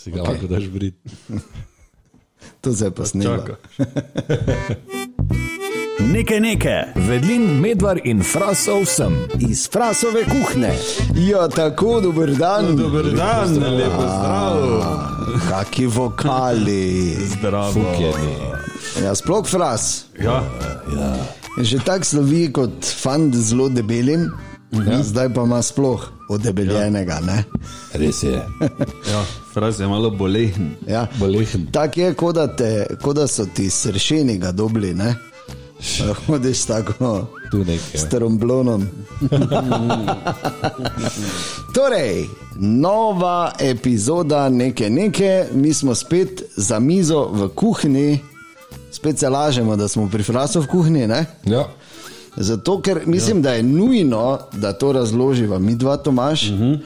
Si ga lahko daš brit. To se pa. Čaka. Nekaj nekaj, vedlin, medvar in frasov sem. Iz frasove kuhne. Ja, tako, dober dan. Dober dan, lepo zdrav. Kaki vokali. Zdravo. Fukjeni. Ja, sploh fras. Ja, Že tako slovi kot fant z zelo debelim, ja. zdaj pa ima sploh odebeljenega. Ja. Res je. ja, fraz je malo bolehen. Ja. Bolehen. Tako je, kot da, te, kot da so ti sršeni ga dobili. Ne? Hodiš tako nekaj. s tromblonom. torej, nova epizoda neke neke, mi smo spet za mizo v kuhinji, spet se lažemo, da smo pri frasu v kuhinji. Ne? Ja. Zato, ker mislim, ja. da je nujno, da to razloživa mi dva, Tomaš, uh -huh.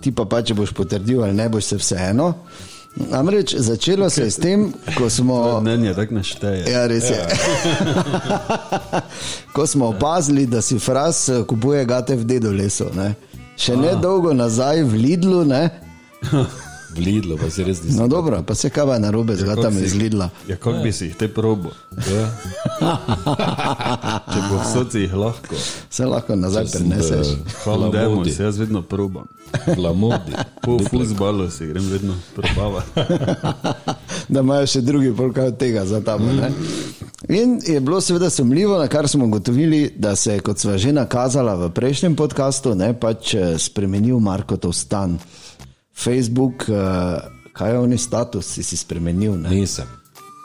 ti pa, pa če boš potrdil ali ne, boš se vseeno. Namreč začelo se je s tem, ko smo. Mnenje tako našteje. Ja, res je. ko smo opazili, da si fras eh, kupuje gate v dedolesu. Ne? Še ne dolgo nazaj v Lidlu, ne? V Lidlu pa se res nisem. no dobro, pa se kava na robe z gatami iz Lidla. Ja, kako bi si jih te probo? Ja. Če bo v soci jih lahko. Se lahko nazaj preneseš. Hvala, da Lamudi. se jaz vedno probam. Lamudi. Po futbalu si grem vedno probavati. da imajo še drugi polkaj od tega za tam. Ne? In je bilo seveda sumljivo, na kar smo ugotovili, da se je, kot sva že nakazala v prejšnjem podkastu, ne pač eh, spremenil Markotov stan. Facebook, eh, kaj je oni status, si si spremenil, ne, Nisem.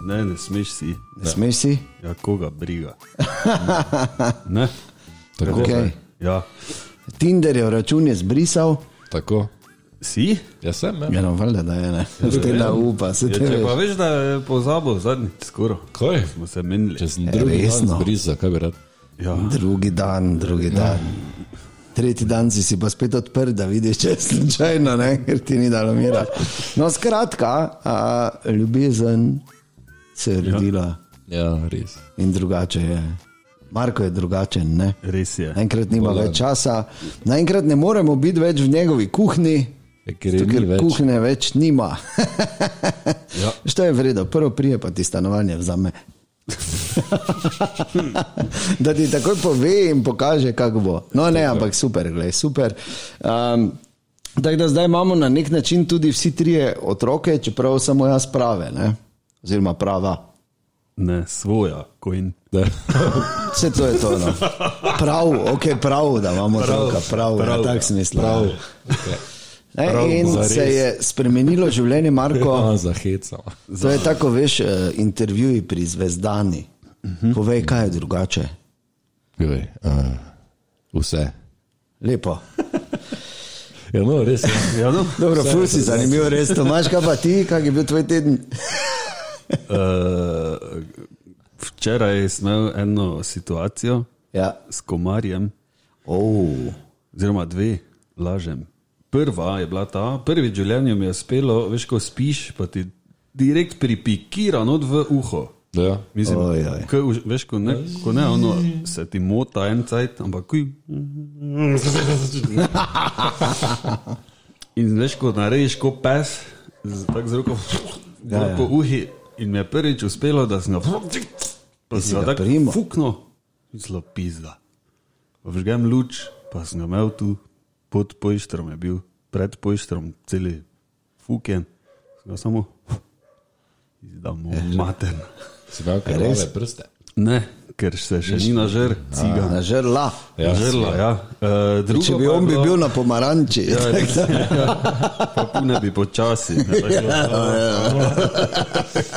Ne, ne smeš si. ne smeš si? Ja, koga briga. Ne? Tako. Okay. Ja. Tinderjev račun je zbrisal, Tako. Si? Jaz sem, ja. ja, no, valjda, da je ne, v te da upa, se Ja, te če pa veš. da je pozabil zadnjič skoraj. Kaj? Smo se menili. Če sem drugi resno? dan zbrisa, kaj bi rad? Ja. Drugi dan, drugi dan. Tretji dan si si pa spet odprl, da vidiš, če je slučajno, ne? ker ti ni dalo mira. No, skratka, a, ljubezen se je rodila Ja, res. in drugače je. Marko je drugačen, ne? Res je. Naenkrat nima več časa, naenkrat ne moremo biti več v njegovi kuhinji, Ja, ker zato, ker več. kuhinje več nima. Ja. Što je vredno, prvo prije pa ti stanovanje vzame. da ti takoj pove in pokaže, kako bo. No, ne, ampak super, gledaj, super. Um, tako da zdaj imamo na nek način tudi vsi trije otroke, čeprav samo jaz prave, ne? oziroma prava. Ne, svoja, kojn. Vse to je to. No. Prav, ok, prav, da imamo otroka, prav, prav, prav, tak smisel. Prav. Ne, in zares. se je spremenilo življenje, Marko. Ja, zahecam. To je tako, veš, eh, intervjuji pri zvezdani. Povej, kaj je drugače. Povej, uh, vse. Lepo. Ja, no, res je. Ja, no. Dobro, ful si zanimiv, res. Tomaš, kaj pa ti, kak je bil tvoj teden? Uh, včeraj sem imel eno situacijo Ja. s komarjem, Oh. oziroma dve, lažem. Prva je bila ta, prvi v življenju mi je uspelo, veš, ko spiš, pa ti direkt pripikira not v uho. Ja. Mislim, Oj, oj. Ko, veš, ko ne, ko ne ono, se ti mota en cajt, ampak kuj. In veš, ko narediš kot pes, z, tako z roko ja, ja. po uhi. In mi je prvič uspelo, da sem ga, pa sem ga tako fuknil, zelo pizda. Vžgem luč, pa sem ga imel tu pod pojštrom, je bil pred pojštrom, celi fuken, sem ga samo izdamo maten. Si imel krvave prste. Ne, ker se še ni nažer, ciga. Na žrla. Ja, Žrla, ja. Uh, drugo Če bi on bi bil na pomaranči. Ja, res, ja. Pa pune bi počasi, ne, tako,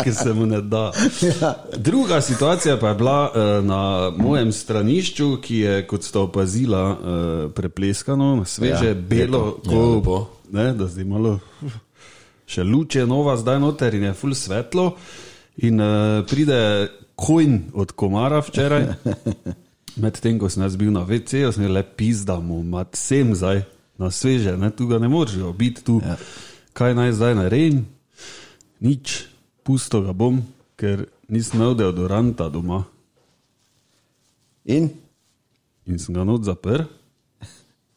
ker se mu ne da. Druga situacija pa je bila uh, na mojem stranišču, ki je, kot ste opazila, uh, prepleskano, sveže, Ja, ja, belo, lepo. Ja, lepo. ne, da zdaj malo. Še luč je nova, zdaj noter in je full svetlo. In uh, pride kojn od komara včeraj. Medtem ko sem jaz bil na VC-ju, sem le pizdamo, mat sem zdaj na sveže, ne, tu ga ne moreš biti tu. Ja. Kaj naj zdaj naredim? Nič, pusto ga bom, ker nisem imel deodoranta doma. In In sem ga not zaprl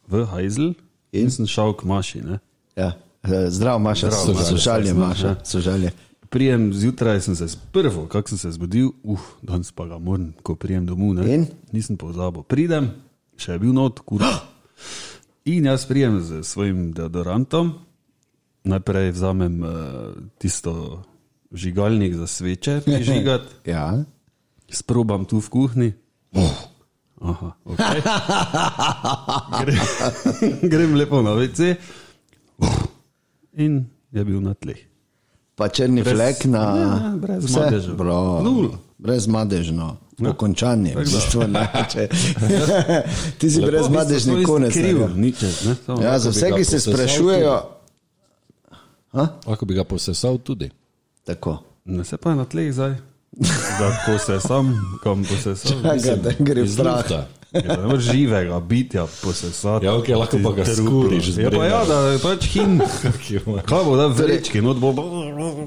v Hajzel in sem šel k maši. Ne. ja. Eh, Zdravo, Maša, Zdravo, Maša. sožalje, Maša, sožalje. Prijem zjutraj sem se prvo, kako sem se zbudil, uf, danes pa ga moram, ko prijem domov. Nisem pozabil. Pridem, še je bil not, kurva. In jaz prijem z svojim deodorantom, najprej vzamem uh, tisto žigalnik za sveče, prižigati, Ja. sprobam tu v kuhinji. Aha, okay. grem, grem lepo na WC in je bil na tleh. Pa črni Brez- flek na. Ja, brez vse? madežev. Bro, Nul. brez madežno. Pokončanje, v bistvu, ne, če, ti si Lepo, brez madežni konec. Kriv, ne. nič, ne, Ja, za vse, ki se sprašujejo. Lahko bi ga posesal tudi. Tako. Ne se pa na tleh zdaj. Da, ko se sam, kam posesal. Čakaj, da gre v. Ja, ne moreš živega bitja posesati. Ja, okej, lahko pa ga skuriš Ja, pa ja, da je pač hin. Kaj bo da v vrečki, not bo.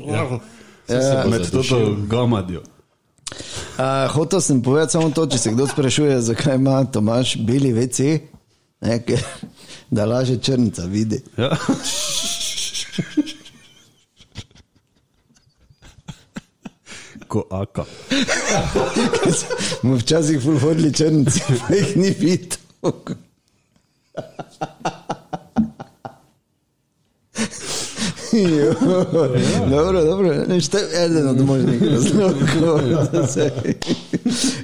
Ja, Med to gamadjo. Uh, hotel sem povedati samo to, če se kdo sprašuje, zakaj ima Tomaš beli WC, ne, ker, da laže črnca vidi. Ja. Ko aka. Mu včasih ful hodili črnci, pa jih ni videl. Jo, Dobro, dobro, Veš, to je eden od možnih razlogov.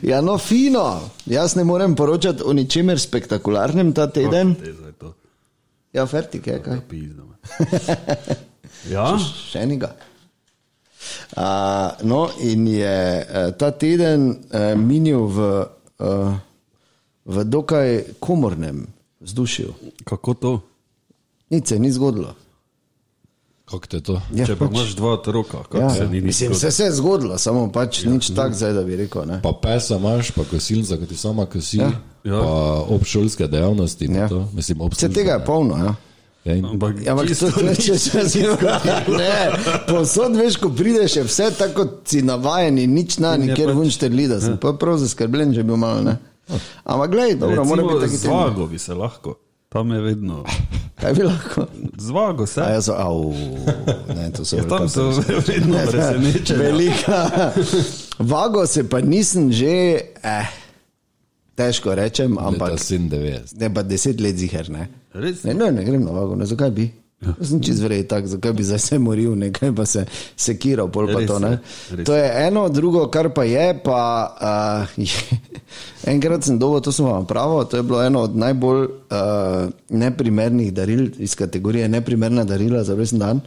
Ja, no, fino. Jaz ne morem poročati o ničemer spektakularnem ta teden. Ja, fertik je kaj. Ja, Še enega. Uh, no, in je uh, ta teden uh, minil v, uh, v dokaj komornem vzdušju. kako to? Nič se ni zgodilo. Kako te to? Ja, Če pa pač- imaš dva otroka, kako Ja, se ni nič mislim, zgodilo? se je zgodilo, samo pač ja, nič tak zdaj, da bi rekel. Ne. Pa pesa imaš, pa kosilnica, ki ti sama kosi, Ja. ja. pa obšolske dejavnosti. Ja. To, mislim, Vse tega je polno. Ja. Ja, in, Ampak, Ja, ampak čisto to, če se zgodi, ne, posod veš, ko prideš, je vse tako, si navajen in nič na je nikjer pač- pač, vunšterli, da sem pa prav zaskrbljen, bi bil malo. Ne. Ampak gledaj, dobro, mora biti teden. Zvago bi se lahko, tam je vedno. Kaj bi lahko? Zvago se. A jaz, au, ne, to so Ja, tam so sreča. vedno presenečeni. Velika. Vago se pa nisem že, eh, težko rečem, ampak ampak 97. ne pa deset let ziger. Ne, Res? ne, ne, ne grem na vago, ne, zakaj bi? Ja. Sem čez vrej tak, zakaj bi zdaj se moril, nekaj pa se sekiral, pol pa Res to. je, Ne. res To je eno, drugo, kar pa je, pa uh, enkrat sem dobil, to sem vam pravil, to je bilo eno od najbolj uh, neprimernih daril iz kategorije neprimerna darila za resen dan.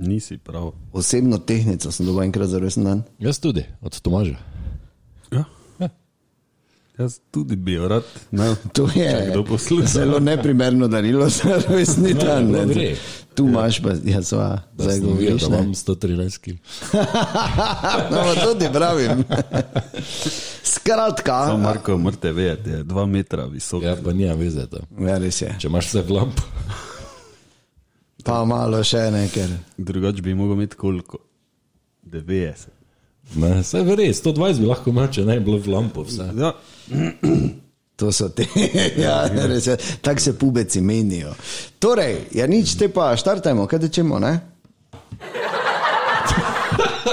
Nisi prav. Osebno tehnico sem dobil enkrat za resen dan. Jaz tudi, od Tomaža. Ja. Jaz tudi bi jo rad. Ne, To je zelo neprimerno darilo za resni dan. no, ne. gre. Tu imaš pa, ja, sva, Da zdaj govoriš. ne. imam 113 kg. No, to ti pravim. Skratka, Samo Marko, morate vedeti, je dva metra visok. Ja, pa nima veze to. ja, res je. Če imaš vse v lampu. Pa malo še nekaj. Drugač bi mogel imeti koliko? 90. Ne, vse v res, 120 bi lahko imel, če ne bi bilo v lampu. Vse. Ja, To so te, ja, res je. Tako se pubeci menijo. Torej, ja, nič te pa, štartajmo, kaj tečemo, ne?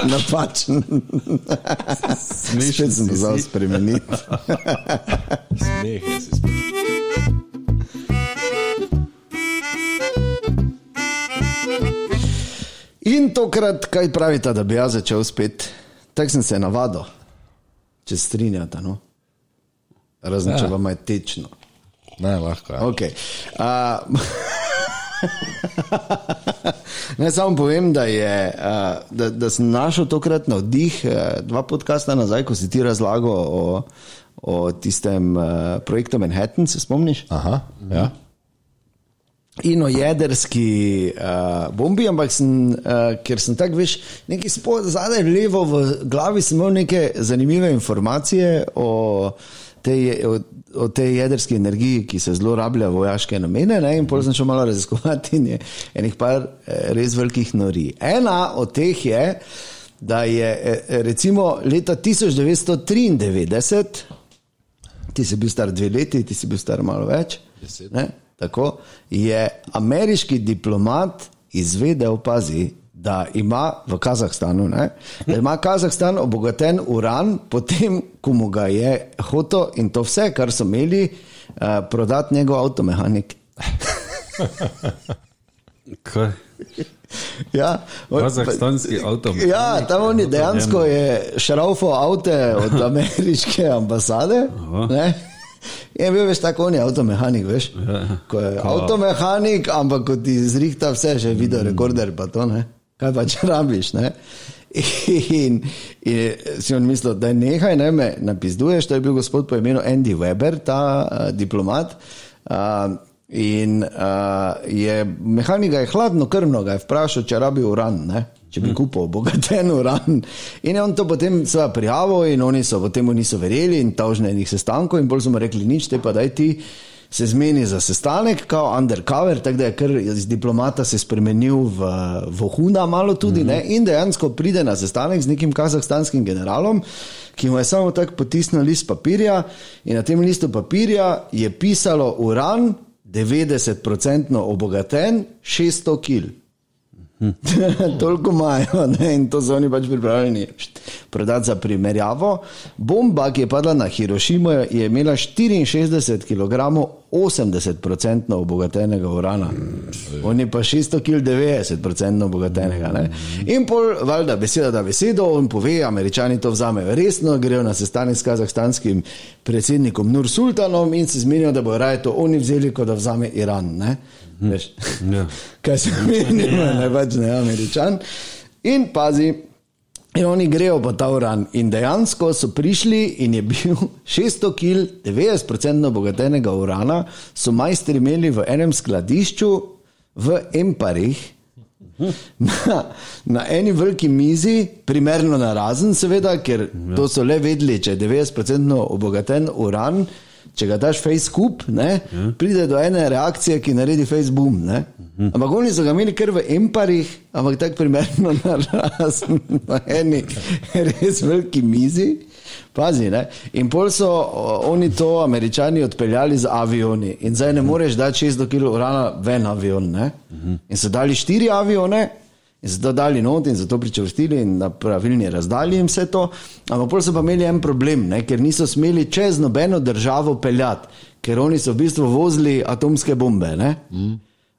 Napačen. Spet sem si. spremeniti. Smeh je si spet. In tokrat, kaj pravite, da bi jaz začel spet? Tako sem se navadil, če strinjate. No? Razen, če Ja. vam je tečno. Ne, lahko. Ja. Okay. Uh, Naj samo povem, da, je, uh, da, da sem našel tokrat navdih, uh, dva podcasta nazaj, ko si ti razlagal o, o tistem uh, projektu Manhattan, se spomniš? Aha, ja. In o jedrski uh, bombi, ampak sem, uh, ker sem tako, veš, nekaj zadaj levo v glavi, sem imel neke zanimive informacije o tej, o, o tej jedrski energiji, ki se zelo rablja v vojaške namene. Ne? In potem sem šel malo raziskovati in je enih par eh, res velikih nori. Ena od teh je, da je eh, recimo leta 1993, ti si bil star dve leti, ti si bil star malo več. Deset. Ne? tako, je ameriški diplomat izvedel, pazi, da ima v Kazahstanu, ne, da ima Kazahstan obogaten uran, potem, ko mu ga je hotel in to vse, kar so imeli, uh, prodati njegov avtomehanik. Kaj? Ja, Kazahstanski avto. Ja, tam oni dejansko je šraufal avte od ameriške ambasade. Je bil veš tako, on je avtomehanik, veš. Ko je avtomehanik, ampak ko ti zrihta vse, že video rekorder, pa to ne. Kaj pa če rabiš, ne? In, in si on mislil, da je nehaj, ne me napizduješ, to je bil gospod po imenu Andy Weber, ta uh, diplomat. Uh, in uh, je mehanik ga je hladno krvno, ga je vprašal, če rabi uran, ne? če bi kupil obogaten uran. In je on to potem seveda prijavil in oni so potem mu niso verjeli in tožne enih sestankov in bolj so mu rekli, nič te pa daj ti se zmeni za sestanek, kao undercover, tako da je kar iz diplomata se spremenil v vohuna malo tudi, mm -hmm. ne, in dejansko pride na sestanek z nekim kazahstanskim generalom, ki mu je samo tako potisnil list papirja in na tem listu papirja je pisalo uran 90% obogaten 600 kil. Toliko imajo ne? in to so oni pač pripravljeni prodati za primerjavo. Bomba, ki je padla na Hirošimo, je imela 64 kg 80% obogatenega urana, oni pa 600 kg 90% obogatenega. Ne? In pol, valjda, beseda da besedo, on pove, američani to vzamejo resno, grejo na sestanek s kazahstanskim predsednikom Nur Sultanom in se zmenijo, da bo raje to oni vzeli, kot da vzame Iran. Ne? Veš? Ja. kaj se meni, ne pač ne američan. In pazi, in oni grejo po ta uran. In dejansko so prišli in je bil 600 kg, 90% obogatenega urana, so majstri imeli v enem skladišču v Emparih. Na, na eni veliki mizi, primerno na razen, seveda, ker ja. to so le vedeli, če je 90% obogaten uran, če ga daš face kup, ne, ja. pride do ene reakcije, ki naredi face boom. Ne. Ampak oni so ga imeli kar v emparih, ampak tako primerno na razen, na eni res veliki mizi. Pazi, ne? In pol so oni to američani odpeljali z avioni. In zdaj ne moreš dati 600 kg urana ven avion. Ne? In so dali štiri avione. In so to dali not in zato pričvrstili in na pravilni razdalji in vse to. Ampak pol so pa imeli en problem, ne? ker niso smeli čez nobeno državo peljati, ker oni so v bistvu vozili atomske bombe. Ne?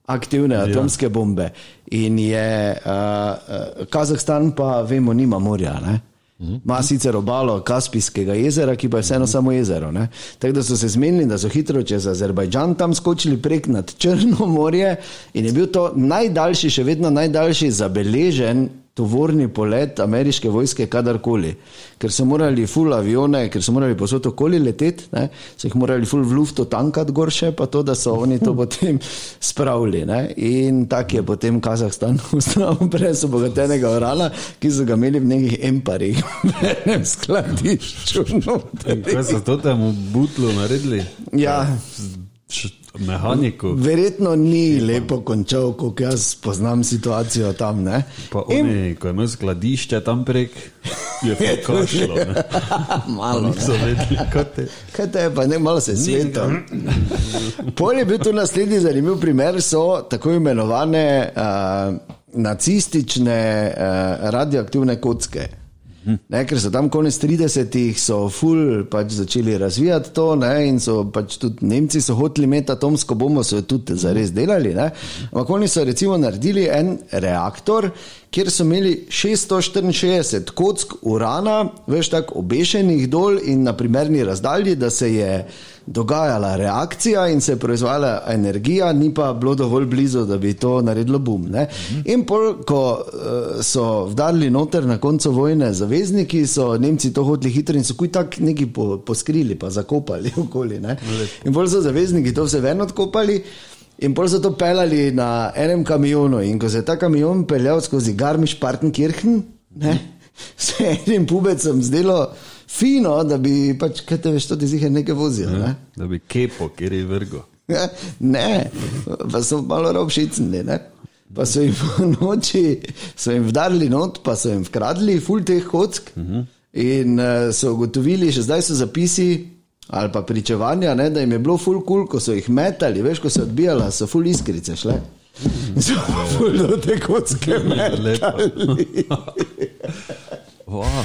Aktivne atomske ja. bombe. In je uh, Kazahstan, pa vemo, nima morja. Ne? Ima sicer obalo Kaspijskega jezera, ki pa je vseeno samo jezero. ne. Tako da so se zmenili, da so hitro čez Azerbajdžan tam skočili prek nad Črno morje in je bil to najdaljši, še vedno najdaljši zabeležen tovorni polet ameriške vojske kadarkoli. Ker so morali full avione, ker so morali posod okoli leteti, ne, so jih morali full v luftu tankati gor še, pa to, da so oni to potem spravili. Ne. In tak je potem Kazahstan ustavil brez obogatenega orala, ki so ga imeli v nekih emparih, v enem skladišču. In Kaj so to temu butlu naredili? Ja, Š- Mehaniku. verjetno ni lepo končal, kot jaz poznam situacijo tam. Ne. Pa oni, ko je imel skladišče tam prek, je kašlo. ne. Malo. Niso vedeli, kaj te. Kaj te je, pa ne malo se sveta. Pol je bil tu naslednji zanimiv primer, so tako imenovane uh, nacistične uh, radioaktivne kocke. Ne, ker so tam konec 30-ih, so ful pač začeli razvijati to, ne, in so pač tudi Nemci so hoteli imeti atomsko bombo, so jo tudi zares delali. Ne. Ampak oni so recimo naredili en reaktor, kjer so imeli 664 kock urana, veš tako obešenih dol in na primerni razdalji, da se je dogajala reakcija in se je proizvajala energija, ni pa bilo dovolj blizu, da bi to naredilo bum. Ne? In pol, ko uh, so vdarili noter na koncu vojne zavezniki, so Nemci to hoteli hitro in so kuj tak neki po, poskrili, pa zakopali okoli. Ne? In pol so zavezniki to vse ven odkopali. In pol so to pelali na enem kamionu, in ko se je ta kamion peljal skozi Garmisch-Partenkirchen, ne, se je enim pubecem zdelo fino, da bi pač, kaj te veš, to ti zihar nekaj vozijo. Ne? Da bi kepo, kjer je vrgo. ne, pa so malo robšicni, ne. Pa so jim v noči, so jim vdarili not, pa so jim vkradli ful teh kock in uh, so ugotovili, že zdaj so zapisi, ali pa pričevanja, ne, da jim je bilo full cool, ko so jih metali, veš, ko so odbijala, so full iskrice šle. In So full do te kocke metali. Wow,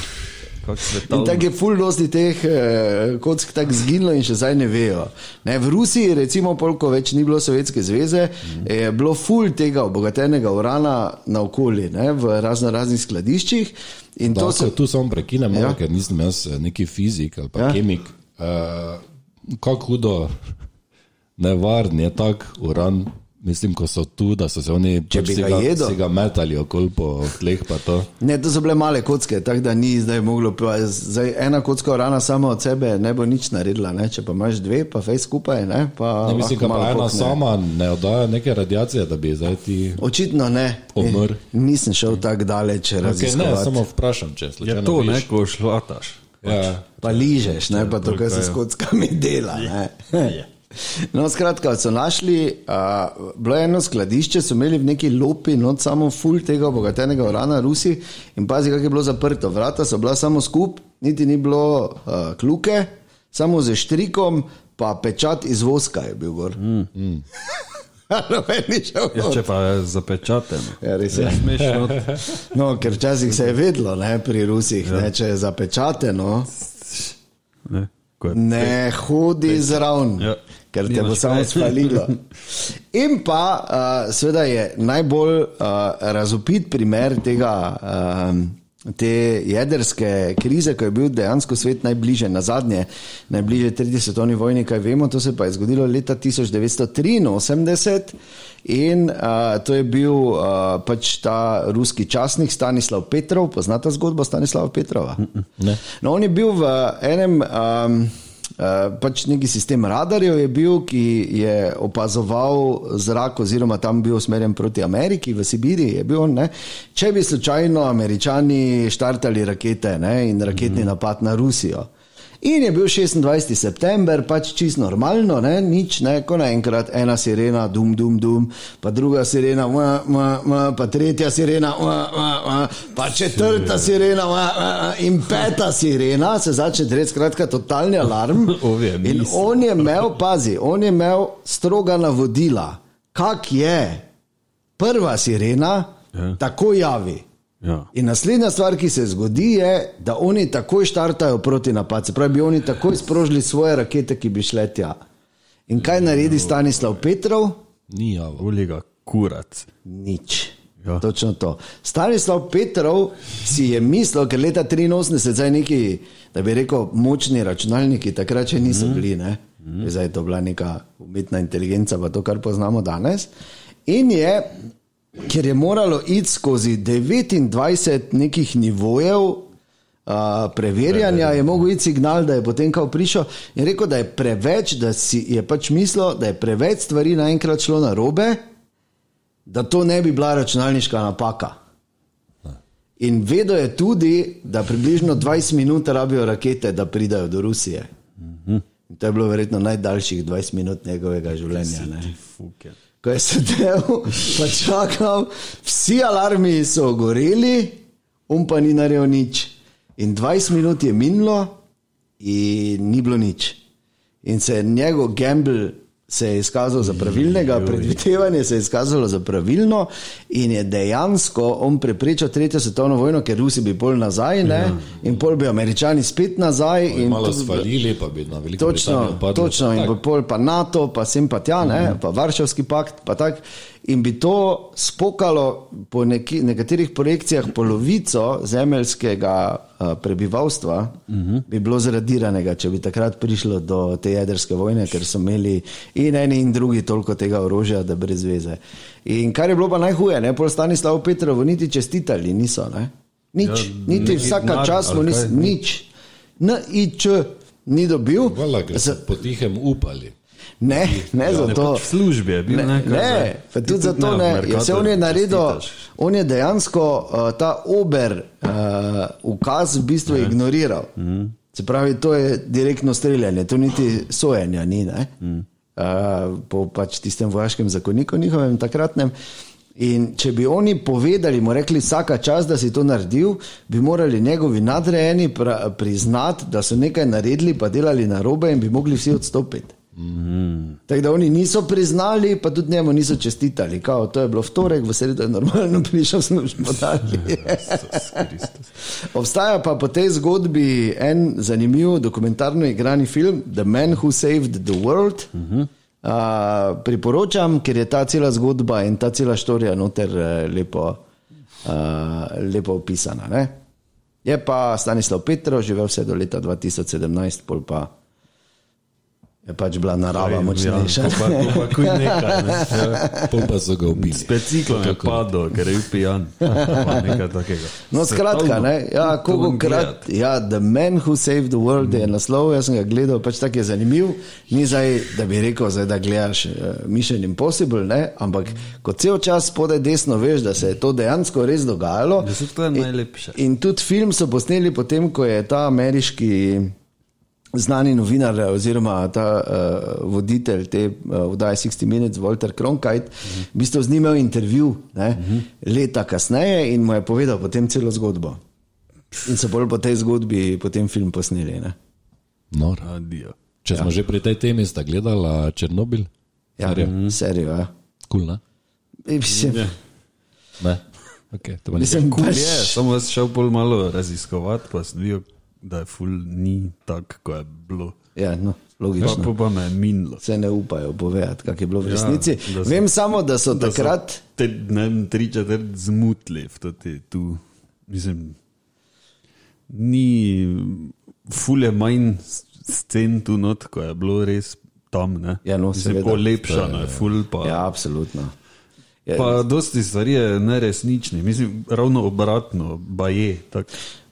In tako je full dosti teh eh, kock tako zginilo in še zdaj ne vejo. Ne, v Rusiji, recimo, polko več ni bilo Sovjetske zveze, je bilo full tega obogatenega urana naokoli, ne, v razno raznih skladiščih. In Da, to se tu samo prekinem, Ja. ja. ker nisem jaz eh, neki fizik ali pa Ja. ja. kemik. Uh, kako hudo nevaren je tak uran, mislim, ko so tu, da so se oni Če pač ga metali okoli po tleh. pa to. Ne, to so bile male kocke, tako da ni zdaj moglo. pa Zdaj, ena kocka rana sama od sebe ne bo nič naredila. Ne? Če pa imaš dve, pa fej skupaj. Ne, pa Ne, mislim, da ena sama ne oddaja neke radiacije, da bi zdaj ti. Očitno ne. Umrl. Eh, Nisem šel tako daleč Okay, ne, samo vprašam, če slučajno. Je to, ne, ko šlataš. Ja. Pa ližeš, ne pa to, kar se s kockami dela. Ne? No, skratka, so našli, uh, bilo je eno skladišče, so imeli v neki lopi, not samo full tega obogatenega urana, Rusi, in pazi, kako je bilo zaprto. Vrata so bila samo skup, niti ni bilo uh, kluke, samo z štrikom, pa pečat iz voska je bil gor. Mm. Noben ni šel Ja, če pa je zapečateno. Ja, res je. Smešno. No, ker včasih se je vedlo ne, pri Rusih, ja. ne, če je zapečateno, Ne, je ne hodi zraven, ja. Ja. ker te bo samo spalilo. In pa, uh, seveda, je najbolj uh, razupit primer tega. Um, Te jedrske krize, ko je bil dejansko svet najbližje, na zadnje, najbližje tretji svetovni vojni, kaj vemo, to se pa je zgodilo leta 1983 in uh, to je bil uh, pač ta ruski časnik Stanislav Petrov, poznate zgodbo Stanislava Petrova? Ne. No, on je bil v enem. Um, pač neki sistem radarjev je bil, ki je opazoval zrak, oziroma tam bil usmerjen proti Ameriki, v Sibiriji je bil. Ne? Če bi slučajno američani štartali rakete ne? in raketni napad na Rusijo. In je bil 26. september, pač čist normalno, ne? nič, ne? ko naenkrat ena sirena, dum, dum, dum, pa druga sirena, ma, ma, ma, pa tretja sirena, ma, ma, ma, pa četrta sirena ma, ma, in peta sirena, se začne dreti, skratka, totalni alarm. Ove In on je imel, pazi, on je imel stroga navodila, kak je prva sirena, Ja. tako javi. Ja. In naslednja stvar, ki se zgodi, je, da oni takoj štartajo proti napadu. Pravi, bi oni takoj sprožili svoje rakete, ki bi šle tja. In kaj naredi Stanislav Petrov? Ni javo. Uliga, kurac. Nič. Ja. Točno to. Stanislav Petrov si je mislil, ker leta 83 zdaj neki, da bi rekel, močni računalniki, takrat še niso bili, ne? zdaj je to bila neka umetna inteligenca, pa to, kar poznamo danes. In je, ker je moralo iti skozi 29 nekih nivojev, Uh, preverjanja je mogel iti signal, da je potem kao prišel in rekel, da je preveč, da si je pač mislil, da je preveč stvari naenkrat šlo na robe, da to ne bi bila računalniška napaka. In vedel je tudi, da približno 20 minut rabijo rakete, da pridajo do Rusije. In to je bilo verjetno najdaljših 20 minut njegovega življenja. Ne? Ko je sedel, pa čakal, vsi alarmi so goreli, um pa ni naredil nič. In 20 minut je minilo, in ni bilo nič. In se je njegov gamble se je izkazal za pravilnega, predvidevanje se je izkazalo za pravilno, in je dejansko on preprečil tretjo svetovno vojno, ker Rusi bi pol nazaj, ne, in pol bi Američani spet nazaj. in Malo svalili, pa bi na veliko Točno, točno in bo pol pa NATO, pa sem pa tja, ne, pa Varšavski pakt, pa tak. In bi to spokalo po neki, nekaterih projekcijah polovico zemeljskega uh, prebivalstva, uh -huh. bi bilo zradiranega, če bi takrat prišlo do te jedrske vojne, ker so imeli in eni in drugi toliko tega orožja, da brez veze. In kar je bilo pa najhuje, ne, pol Stanislav Petrovo niti čestitali niso, ne. Nič, ja, niti vsaka čas mu niso, kaj? nič. Nič ni dobil. Hvala, ker so potihem upali. Ne, ne ja, zato. pač v službi je bil, ne, ne, ne, Ti tudi zato ne, ne. Ja, se on je naredil, čestitaš. on je dejansko uh, ta ober uh, ukaz v bistvu ignoriral. Mm. Se pravi, to je direktno streljanje, to niti sojenja ni. Mm. Uh, po pač tistem vojaškem zakoniku njihovem takratnem. In če bi oni povedali, mu rekli, vsaka čas, da si to naredil, bi morali njegovi nadrejeni priznati, da so nekaj naredili, pa delali na robe in bi mogli vsi odstopiti. Mm. Tako da oni niso priznali, pa tudi njemu niso čestitali. Kao, to je bilo v torek, v sredo je normalno prišel službo dalje. Obstaja pa po tej zgodbi en zanimiv dokumentarno igrani film The Man Who Saved the World. Uh -huh. uh, priporočam, ker je ta cela zgodba in ta cela štorija noter uh, lepo, uh, lepo opisana. Ne? Je pa Stanislav Petrov živel vse do leta 2017, pol pa je pač bila narava močnejša. Ja, pa, pa, pa, nekaj, ne. Pol pa so ga ubili. Spet ciklon je padel, ker je bil pijan. No, skratka, ne, ja, krat, ja, The Man Who Saved the World je naslov, jaz sem ga gledal, pač tako je zanimiv. Ni zdaj, da bi rekel, zdaj, da gledaš uh, Mission Impossible, ne, ampak ko cel čas spodaj desno veš, da se je to dejansko res dogajalo. Ja, saj to je najlepše. In tudi film so posneli potem, ko je ta ameriški znani novinar oziroma ta uh, voditelj te uh, vdaje 60 Minutes, Walter Cronkite, uh -huh. v bistvu z njim imel intervju ne, uh -huh. leta kasneje in mu je povedal potem celo zgodbo. In so bolj po tej zgodbi potem film posneli. Ne. Nor. Adijo. Če ja. smo že pri tej temi, sta gledala Černobil? Ja, serijo. Ja. Kul, cool, ne? In Mislim, Ja. Ne. Okay, mislim, Cool pač, je, samo jaz šel bolj malo raziskovati, pa sem videl, da je ful ni tako, kot je bilo. ja, no, logično. pa, pa me je minilo. Se ne upajo povedati, kak je bilo v resnici. Ja, so- Vem samo, da so Da so takrat. Te ne vem, tri četrt to te tu. Mislim, ni fulje manj scen tu not, ko je bilo res tam. Ne? Ja, no, Mislim, seveda. polepšano je, ful pa. Ja, absolutno. Ja, Pa dosti stvari je neresnični, mislim, ravno obratno, ba je. Tak,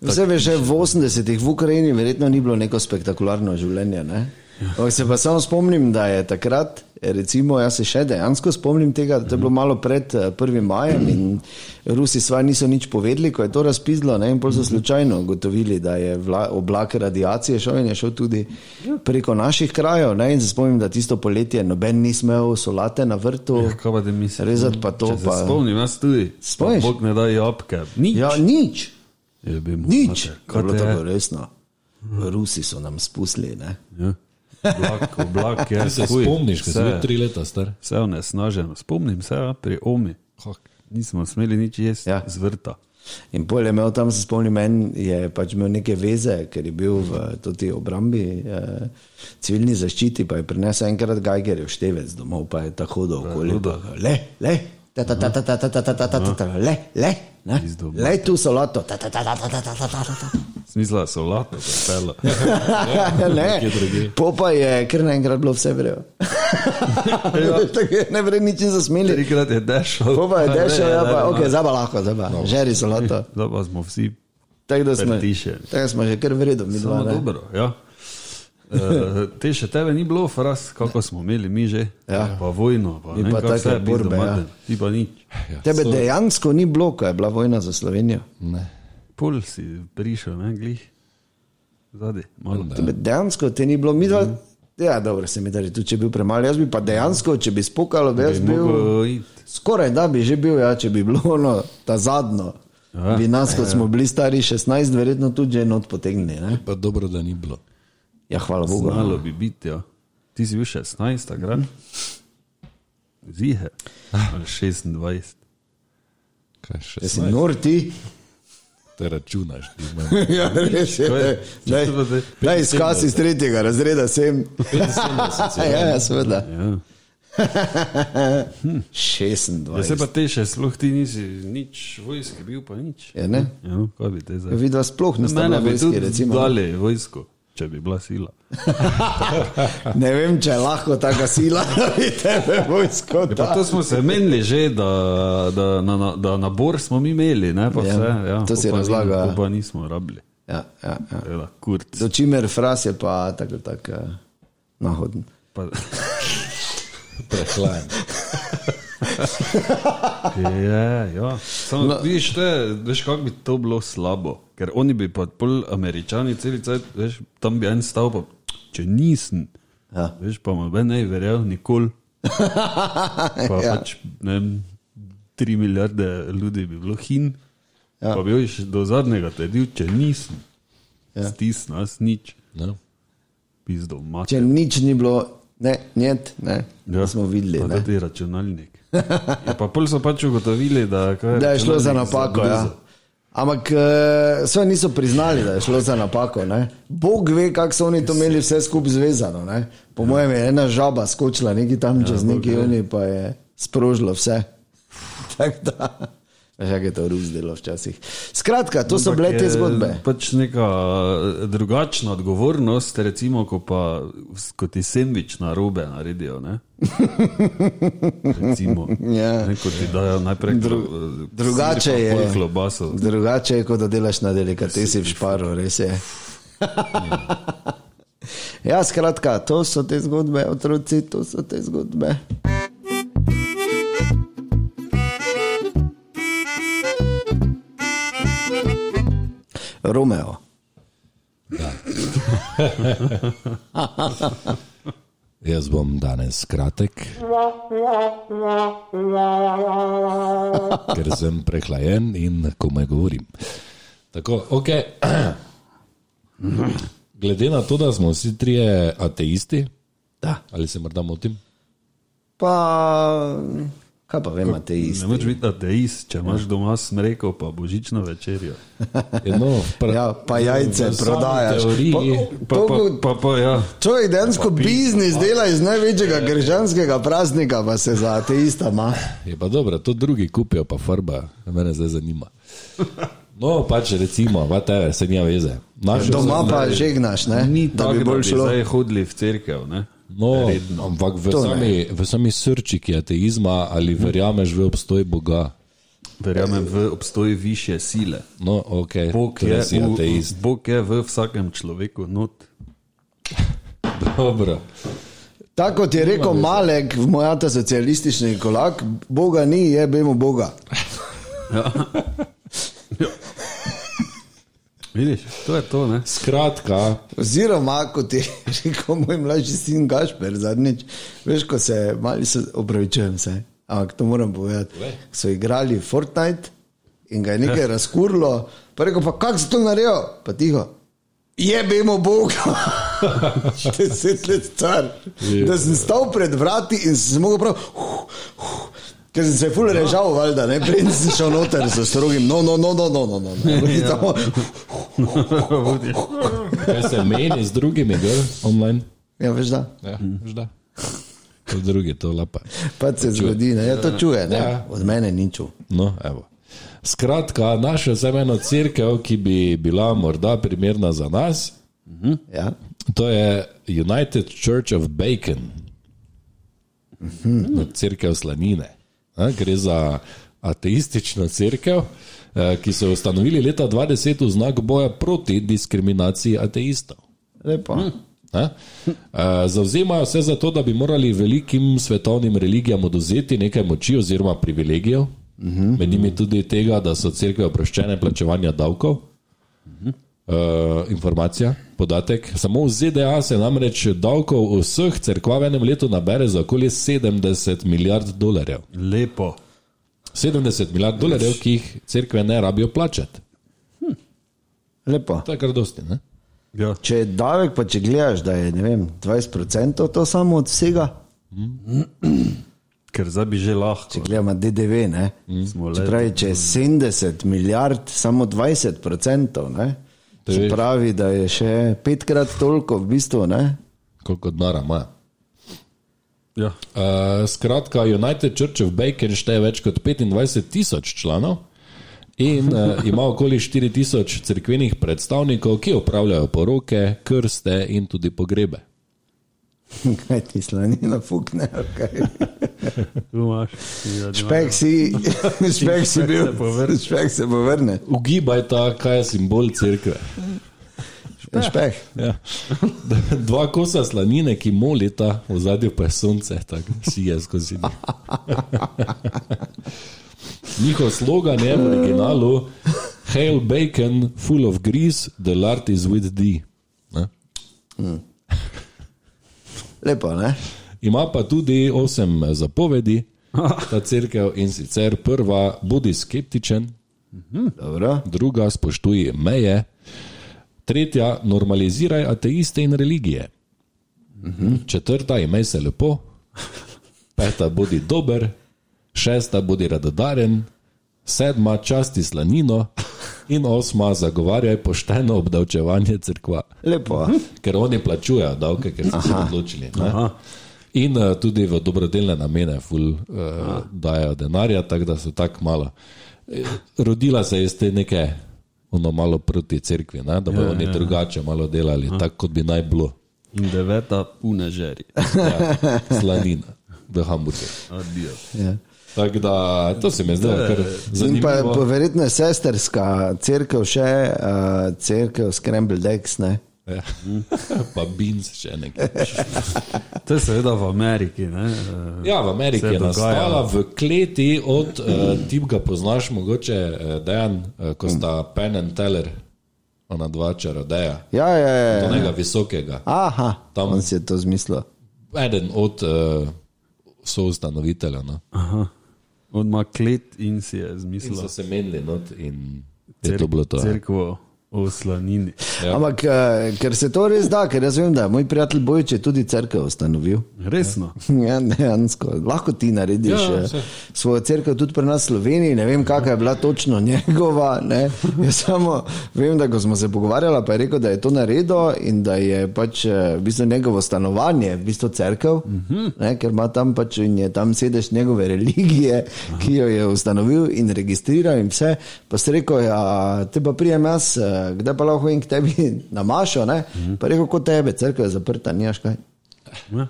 Vse veš, že v 80-ih v Ukrajini verjetno ni bilo neko spektakularno življenje. Ne? Ja. Se pa samo spomnim, da je takrat, recimo, jaz se še dejansko spomnim tega, da je bilo malo pred eh, 1. majem in Rusi svaj niso nič povedali, ko je to razpizlo ne? in pol so slučajno ugotovili, da je vla, oblak radiacije šel in je šel tudi preko naših krajev. Ne? In se spomnim, da tisto poletje noben ni smel solate na vrtu. Ja, kaj pa da mislim? Rezati pa to. Pa, spomnim, jaz tudi. Spomniš? Pa Bog ne da jabke. Nič. ja, nič. Je bil Nič. Kaj je bilo Kaj je? resno? Rusi so nam spustili. Ne? Ja. Oblak, oblak je. Ti se fuj, spomniš, ko si vse- bil tri leta star? Vse je nesnaženo. Spomnim se, ja, pri Omi. Nismo smeli nič jesti Ja. ja. z vrta. In pol je imel tam, se spomnim, en je pač imel neke veze, ker je bil v toti obrambi, eh, civilni zaščiti, pa je prinesel enkrat Geigerjev števec domov, pa je tako hodil okoli. Le, le, le, le, ne, le tu solato. Smisla je solato, pelo. ne, popa je, ker naenkrat bilo vse vrejo. ne vre ničem zasmili. Trikrat je dešal. Popa je dešal, ja pa, ok, zaba lahko, zaba, žeri solato. Zaba smo vsi. Tako da smo, tako smo že kar vredni. Dobro, ja. Uh, te še tebe ni bilo, fras, kako smo imeli mi že. Ja. Pa vojno, pa, ne, pa vse borbe, ja. Ti pa nič. Tebe dejansko ni bilo, ko je bila vojna za Slovenijo. Ne. Pol si prišel, ne, glih. Zadaj, malo. Tebe dejansko te ni bilo, mi dva. Ja, dobro, se mi da, tudi če bi bil premalo. Jaz bi pa dejansko, če bi spokalo, bi jaz Bi bil. iti. Skoraj da bi že bil, ja, če bi bilo ono, ta zadnjo. Ja. Bi nas, ko smo bili stari 16, verjetno tudi že not potegnili. Ne? Pa dobro, da ni bilo. Ja, hvala Bogu. Znalo bi biti, ja. Ti si bil 16, takrat? Zihe. Ali 26. Kaj še Ja, si nor ti. te računaš? Ja, res je. Daj, te- daj izkaz iz tretjega razreda sem. ja, ja, seveda. Ja. 26. Ja, se pa te še sploh ti nisi nič vojske bil, pa nič. Ja, ne? Ja, kaj bi te zdaj? Vidva sploh niste Mene bili bi vojski, tudi recimo. dali vojsko, če bi bila sila. Ne vem, če je lahko taka sila, da bi tebe vojsko Pa to smo se menili že, da, da, na, na, da nabor smo mi imeli, ne pa Ja, vse. Ja, to si pol pa ni- razlaga, ja. Pa nismo rabili. Ja, ja, ja. Ela. Do čimer fras je pa tako tak uh, nahoden. Pa, Prehlajen. Je, ja. Samo, no. vidiš, to je, veš, kako bi to bilo slabo. Ker oni bi pa pol američani celi cajt, veš, tam bi en stal, pa če nisem, Ja. veš, pa ben ne verjel nikoli. Pa Ja. pač, ne vem, tri milijarde ljudi bi bilo hin. Ja. Ja. Pa bi još do zadnjega tedil, če nisem. Ja. Ja. Stis nas nič, Ne? pizdo. Če nič ni bilo, ne, njet, ne, ja. smo videli. Pa Ne. tudi računalnik. Ja, pa pol so pač ugotovili, da, kaj, Da je šlo za napako. Ja. zaguza. Ampak uh, so niso priznali, da je šlo za napako. Ne? Bog ve, kako so oni to imeli vse skupaj zvezano. Ne? Po mojem je ena žaba skočila neki tam ja, čez neki oni, pa je sprožilo vse. Tako da, kako je to ruzdelo včasih. Skratka, to so Ampak bile te zgodbe. Pač neka eh, drugačna odgovornost, recimo, ko, pa, ko ti sendvič na robe naredijo. Ne? Recimo, Ja. ne, ko ti dajo najprej Dru, klo- drugače je. Klobaso. Drugače je, kot da delaš na delikatesi v šparu, res je. ja, skratka, to so te zgodbe, otroci, to so te zgodbe. Romeo. Jaz bom danes kratek, ker sem prehlajen in komaj govorim. Tako, okay. Glede na to, da smo vsi trije ateisti, Da. ali se morda motim? Pa, kaj pa vem, te Ne iste. moreš biti ateist, če imaš doma smreko, pa božično večerjo. No, pra, Ja, pa jajce prodajaš. Teoriji, Pa, To, pa, pa, pa, ja. Človek dejansko biznis dela iz največjega krščanskega praznika, pa se za ateista ima. Je pa dobro, to drugi kupijo, pa farba, mene zdaj zanima. No, pač recimo, vate, se nima veze. Našel Doma pa žegnaš, ne? Ni da tako, bi da bolj bi šlo. zdaj hodili v cerkev. Ne? No, Redno. ampak v To ne. sami, v sami srčiki ateizma ali verjameš v obstoj Boga? Verjamem v obstoj više sile. No, ok, Bog torej je, v, ateist. Bog je v vsakem človeku not. Dobro. Tako kot je rekel Malek, v mojata socialistični kolak, Boga ni, jebemo Boga. Vidiš, to je to. Ne? Skratka, Oziroma, kot je rekel moj mlajši sin Gašper zadnjič, veš, ko se mali se opravičujem se, ampak to moram povedati. So igrali Fortnite in ga je nekaj razkurlo, pa rekel pa, kako se to naredijo, pa tiho. Jebemo Boga, deset let star. Da sem stal pred vrati in sem se mogel prav. Uh, uh, Ker sem se ful režal, valjda, ne, preden sem šel noter s strogim, no, no, no, no, no, no, no. In samo, kaj se meni z drugimi, gor, online? Ja, veš da. Ja, veš da. To drugi, to lapa. Pa se zgodi, ne, ja, to čuje, ne, Ja. od mene ni čul. No, evo. Skratka, našel sem eno crkev, ki bi bila morda primerna za nas. Ja. To je United Church of Bacon, no, crkev slanine. A, Gre za ateistično crkev, eh, ki so jo ustanovili leta 2010 v znak boja proti diskriminaciji ateistov. Lepo. Ne? Eh, Zavzemajo se za to, da bi morali velikim svetovnim religijam oduzeti nekaj moči oziroma privilegijev, med njimi tudi tega, da so crkve oproščene plačevanja davkov. Uh, informacija, podatek. Samo v ZDA se namreč davkov vseh crkvah v enem letu nabere za okoli 70 milijard dolarjev. Lepo. 70 milijard dolarjev, ki jih crkve ne rabijo plačati. Lepo. To je kar dosti. Ne? Ja. Če je davek, pa če gledaš, da je ne vem, 20% to samo od vsega, Ker zdaj bi že lahko. če gledamo DDV, ne. Smo Če le- pravi, če je 70 milijard, samo 20%, ne. Se pravi, da je še petkrat toliko v bistvu, ne. Koliko denarja ima. Ja. Uh, skratka, United Church of Bacon šteje več kot 25 tisoč članov in uh, ima okoli 4 tisoč crkvenih predstavnikov, ki upravljajo poroke, krste in tudi pogrebe. Kaj ti slanina fukne. Ja, Špek si, špek si bil, špek se povrne. Ugibaj ta, kaj je simbol cerkve. Špek. Ja. Dva kosa slanine, ki molita, v zadju pa je sonce, tako sije skozi njih. Njihov slogan je v originalu Hail bacon, full of grease, the Lord is with thee. Ne? Lepo, ne? Ima pa tudi osem zapovedi, ta crkva in sicer prva, bodi skeptičen, Dobro. druga, spoštuj meje, tretja, normaliziraj ateiste in religije, četrta, imej se lepo, peta, bodi dober, šesta, bodi radodaren, sedma, časti slanino in osma, zagovarjaj pošteno obdavčevanje crkva. Lepo. Ker oni plačujejo davke, ker so se odločili. ne. In uh, tudi v dobrodelne namene, ful, uh, dajo denarja, tako da so tako malo. Eh, Rodila se je iz te neke, ono malo proti cerkvi, ne? da bodo oni drugače malo delali, tako kot bi naj bilo. In deveta, pune žeri. Ja, slanina, v hamburger. Adijo. Ja. Tako da to se mi zdi kar In pa, zanimivo. pa verjetno je sesterska crkva še, uh, crkva Scrambled Eggs, ne? Ja. Pa beans še nekaj. To je seveda v Ameriki. Ne? eh, Ja, v Ameriki se je nastala v kleti od, uh, ti ga poznaš, mogoče uh, Dejan, uh, ko sta Penn and Teller, ona dva čarodeja, Ja, ja, ja. onega visokega. Aha, Tam- si je to zmislil. Eden od uh, soustanoviteljev. No. Aha. On ima klet in si je In zmislil so se menili not in je to bilo to. ja. Cerkvo o slanini. Ja. Ampak, uh, ker se to res da, ker jaz vem, da moj prijatelj Bojič je tudi crkvo ustanovil. Resno. Ja, dejansko. Lahko ti narediš Ja, ja, saj. svojo crkvo tudi pri nas v Sloveniji. Ne vem, kakšna je bila točno njegova. Ne. Jaz samo vem, da ko smo se pogovarjali, pa je rekel, da je to naredil in da je pač eh, v bistvu njegovo stanovanje, v bistvu crkv, ne, ker ima tam pač in je tam sedež njegove religije, ki jo je ustanovil in registriral in vse. Pa si rekel, ja, te pa prijem jaz, eh, kdaj pa lahko in k tebi na mašo, ne. Pa je rekel, kot tebe, crkva je zaprta, nimaš kaj. Ja.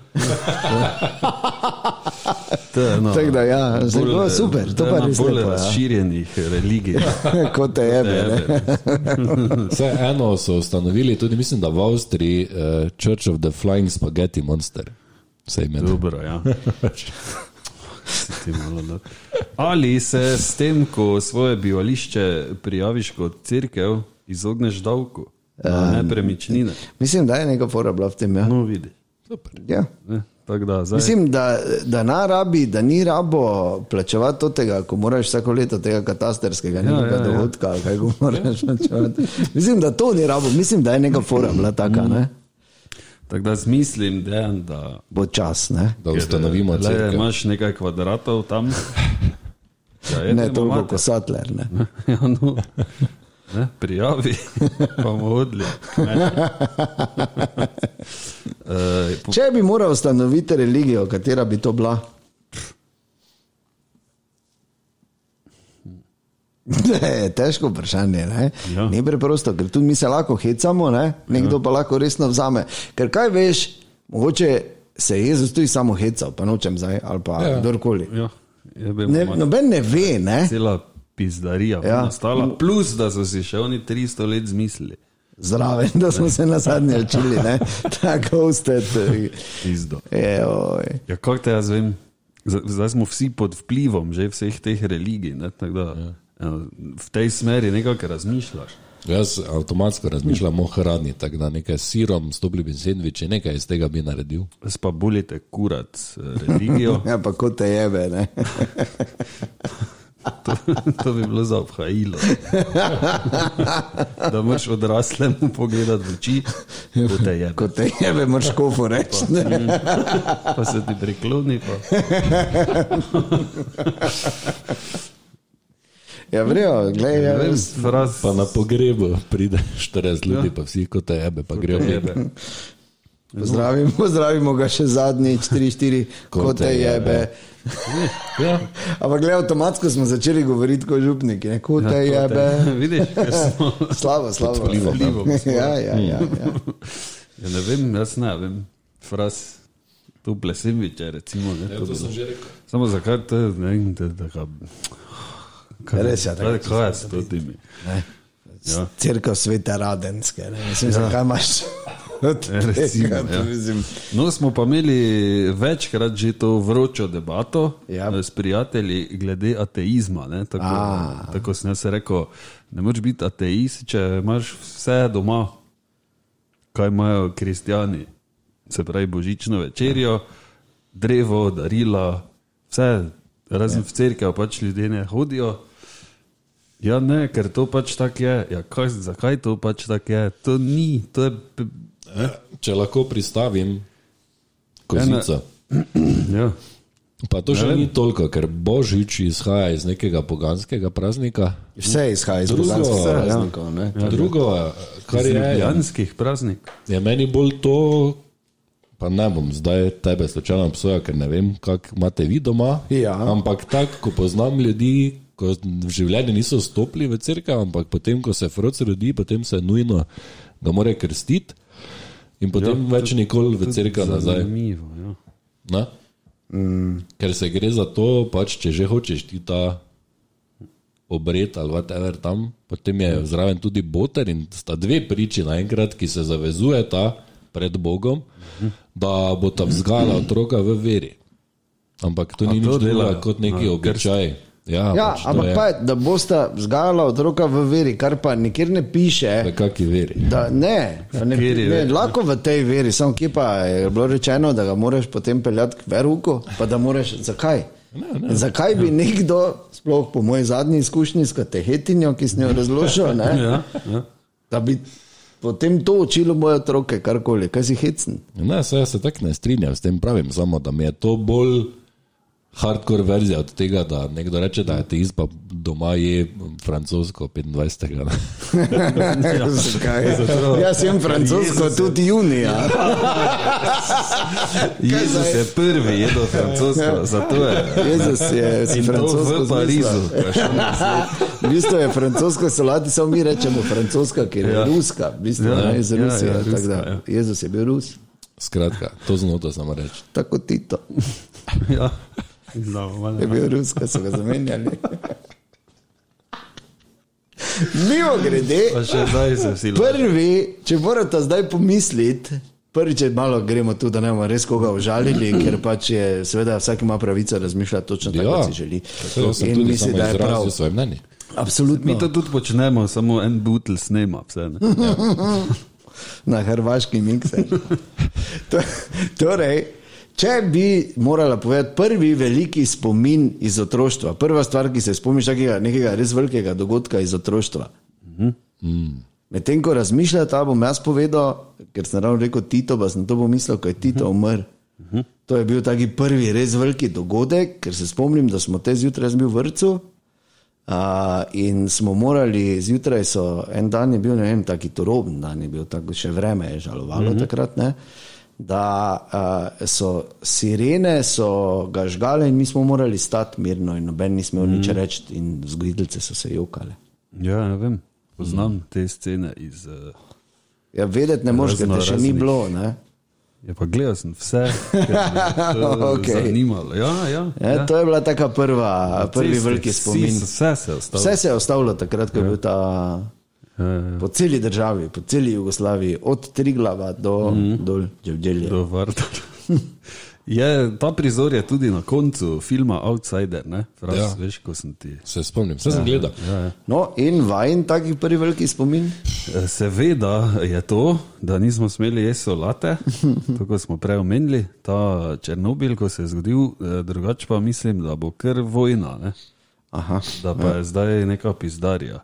Eno Tako da, ja, bolj- bolj, super, to pa res bolj lepo. Ja. razširjenih religij. Kot te jebe. Ne? Vse eno so ustanovili tudi, mislim, da v Avstriji, uh, Church of the Flying Spaghetti Monster. Se ime. Dobro, ja. Ali se s tem, ko svoje bivališče prijaviš kot crkev, izogneš davku na nepremičnine? Mislim, da je neka fora bila v tem. Ja. No, vidi. Ja. Ne, da, zdaj, Mislim, da, da, na rabi, da ni rabo plačevati od tega, ko moraš vsako leto tega katastrskega ja, ja, ja. dohodka, ali kaj moraš plačevati. Mislim, da to ni rabo, mislim, da je neka fora bila taka, ne? tako da mislim, dejan, da Bo čas, ne? Da ustanovimo Le, crkve. imaš nekaj kvadratov tam. Ja, Ne toliko kot satler, ne? Ja, no. Ne, prijavi, pa bomo odli. Uh, po, Če bi moral ustanoviti religijo, katera bi to bila? Ne, težko vprašanje. Ne? Ja. Ni preprosto, ker tudi mi se lahko hecamo, ne? nekdo pa lahko resno vzame. Ker kaj veš, mogoče se je Jezus tudi samo hecal, pa nočem zdaj, ali pa ja. kdorkoli. ja, jebe, Ne, noben ne ve, ne? cela pizdarija Ja. nastala, plus da so si še oni 300 let zmislili. Zraven, da smo se na zadnje učili, ne? tako ste. Pizdo. Ja, kako te jaz vem? Zdaj smo vsi pod vplivom že vseh teh religij. Ne, da, ja. V tej smeri nekako razmišljaš. Jaz avtomatsko razmišljam o hrani, tako da nekaj s sirom, stopljim sendviči, nekaj iz tega bi naredil. Jaz pa bolite kurat eh, religijo. Ja, pa kot te jebe, ne? To, to bi bilo za obhajilo. Da moraš odraslemu pogledati v oči, kot te je. Kot te jebe, moraš kofu reči. ne? Pa se ti prikloni. Pa. Ja, vrejo, gledaj, ja, Vem, fraz, Pa na pogrebu pride 40 ljudi, pa vsi kot te jebe, pa grejo jebe. Pozdravimo, pozdravimo ga še zadnjič, 3-4, kot te jebe. Ja. Ampak gledaj, avtomatsko smo začeli govoriti kot župniki, kot te Ja, jebe. Vidiš, smo. Slabo, slabo. ja. Vplivom smo. Ja, ja, ja. ja. Ja, ne vem, jaz ne vem. Fraz, tu plesenviče, recimo. Ne, Ja, to sem že rekel. Samo zakaj to ne vem, da, da ga. Kaj, Res je, tako kaj, kaj je s to timi? Ja. Cerkev svete radenske, ne? mislim, ja. zakaj imaš. Od Recimo, ja. mislim. No, smo pa imeli večkrat že to vročo debato Ja. ja. s prijatelji glede ateizma. Ne? Tako, A. tako sem jaz rekel, ne moreš biti ateist, če imaš vse doma, kaj imajo kristijani. Se pravi, božično večerjo, drevo, darila, vse razen v cerkev pač ljudje ne hodijo. Ja, ne, ker to pač tako je. Ja, kaj, zakaj to pač tako je? To ni, to je. P- Če lahko pristavim kozico. Ja. Pa to še ni toliko, ker Božič izhaja iz nekega poganskega praznika. Vse izhaja iz Drugo, bosanskih ja. praznikov. ne. Drugo, kar je, Ljubljanskih praznik. je meni bolj to, pa ne bom zdaj tebe slučajno obsojal, ker ne vem, kako imate vi doma. Ja. Ampak tako, ko poznam ljudi, ko v življenju niso stopili v crkvo, ampak potem, ko se froc rodi, potem se nujno ga mora krstiti in potem ja, več nikoli v crkvo nazaj. Zanimivo. Ja. Mm. Ker se gre za to, pač, če že hočeš ti ta obred ali whatever tam, potem je zraven tudi boter in sta dve priči naenkrat, ki se zavezujeta pred Bogom, da bo ta vzgajala otroka v veri. Ampak to ni to nič drugega kot neki A, običaj. Ja, Ja, pač ampak pa, da boste vzgajala otroka v veri, kar pa nikjer ne piše. V kakšni veri? Da, ne, da ne, Kateri ne, veri? lahko v tej veri, samo kje pa je bilo rečeno, da ga moraš potem peljati k veruku, pa da moraš, zakaj? Ne, ne, zakaj bi nekdo, sploh po moji zadnji izkušnji s katehetinjo, ki sem jo razložil, ne, Ja, ja. da bi potem to učilo moje otroke, karkoli, kaj si hecen. Ne, se, se tako ne strinjam s tem, pravim samo, da mi je to bolj hardcore verzija od tega, da nekdo reče, da je ateist, pa doma je francosko 25. ne. Zakaj? Jaz sem francosko tudi junija. Jezus je prvi jedel francosko, zato je. Jezus je to francosko v Parizu. V bistvu je francoska solati, samo mi rečemo francoska, ker je ja. Ja. ruska, v bistvu Ja, ja, iz ja, Rusije. ja, Ja, ruska, ja, ja. Jezus je bil Rus, Skratka, to znoto samo reči. tako Tito. Ja. Malo. Je bil Rus, ko so ga zamenjali. Mimo grede, prvi, če morate zdaj pomisliti. Prvič, če malo gremo tu, da ne bomo res koga užalili, ker pač je, seveda, vsak ima pravico razmišljati točno tako, Ja, kot si želi. To sem In misli, da je prav. svoje mnenje. Absolutno. Mi to tudi počnemo, samo en butl snema. Vse, ne. na hrvaški mikser. To, torej, če bi morala povedati prvi veliki spomin iz otroštva, prva stvar, ki se spomniš takega nekega res velikega dogodka iz otroštva. Medtem ko razmišljate, bom jaz povedal, ker sem ravno rekel Tito, pa sem to pomislil, ko je Tito umrl. To je bil taki prvi res veliki dogodek, ker se spomnim, da smo te zjutraj bil v vrtu. Uh, in smo morali, zjutraj so, en dan je bil, ne vem, taki turoben dan je bil, tako še vreme je žalovalo mm -hmm. takrat, ne, da uh, so sirene, so ga žgale in mi smo morali stati mirno in noben ni smel mm nič reči in vzgojiteljice so se jokale. Ja, ne vem. Poznam te scene iz. Uh, Ja, vedeti ne moreš, ker te še ni bilo, ne. ja, pa gledal sem vse, ker me je Okej. zanimalo. Ja, ja, Ja, ja. to je bila taka prva, prvi veliki spomin. Vse se je ostalo. Vse se je ostalo takrat, ko je bil ta Ja, ja. Po celi državi, po celi Jugoslaviji, od Triglava do mm -hmm. dol, Dževdjelja. Do Varda. Je, ta prizor je tudi na koncu filma Outsider, ne? Fras, Ja. ja. Veš, ko sem ti. Se spomnim, vse sem gledal. Ja, ja. No, in vajen taki prvi veliki spomin. E, Seveda je to, da nismo smeli jesti solate, tako smo prej omenili, ta Černobil, ko se je zgodil, e, drugače pa mislim, da bo kar vojna, ne? Aha. da pa je zdaj neka pizdarija.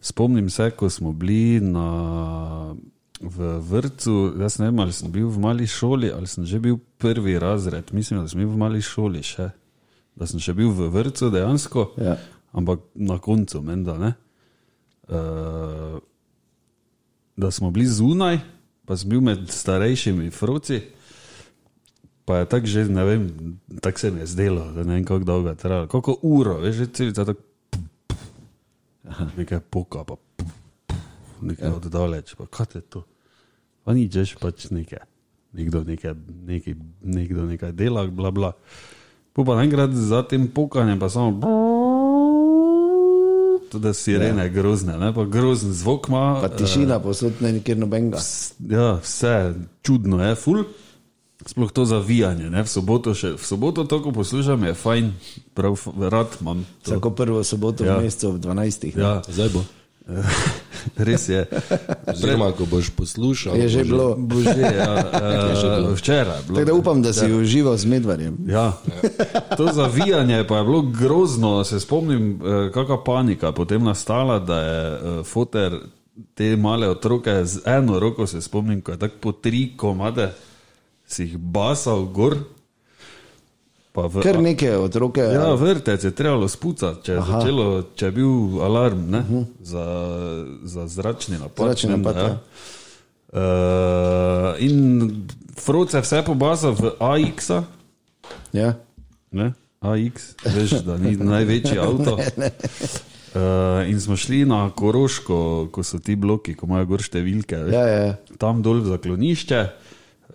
Spomnim se, ko smo bili na, v vrtu, jaz ne vem, ali sem bil v mali šoli, ali sem že bil prvi razred, mislim, da sem bil v mali šoli še, da sem še bil v vrtu dejansko, Ja. ampak na koncu, menda ne. Uh, da smo bili zunaj, pa sem bil med starejšimi froci. Pa je tako že, ne vem, tako se mi je zdelo, da ne vem, kako dolgo je trajalo. Koliko uro, veš, že celica tako. Nekaj poka, pa nekaj ja. oddaleč, pa kaj je to. Pa ni češ pač nekaj. Nekdo nekaj, nekaj, nekdo nekaj dela, bla bla. Po pa enkrat za tem pokanjem pa samo. Tudi sirene ja. grozne, ne? pa grozen zvok ima. Pa tišina, posod ne nikjer nobenega. Ja, vse čudno je, ful. Sploh to zavijanje, ne? v soboto, še, v soboto to, ko poslušam, je fajn, prav rad imam to. Vsako prvo soboto Ja. v mesecu ob 12. ne. Ja, Zdaj bo. res je. Oziroma, ko boš poslušal, Je že bilo. Bože, ja, uh, včeraj. je bilo. Tako da upam, da si užival z medvarjem. Ja. To zavijanje pa je bilo grozno. Se spomnim, eh, kakšna panika potem nastala, da je eh, foter te male otroke z eno roko, se spomnim, ko je tako po tri komade si jih basal gor. V, Kar neke otroke. Ja, vrtec je trebalo spucati, če je, začelo, če je bil alarm ne, uh -huh. za, za zračni napad. Zračni ne, napad, ja. ja. Uh, in Froce vse pobaza v AX, -a, Ja. ne? AX, veš, da ni največji avto. Uh, in smo šli na Koroško, ko so ti bloki, ko imajo gor številke. veš. Ja, ja. Tam dol v zaklonišče,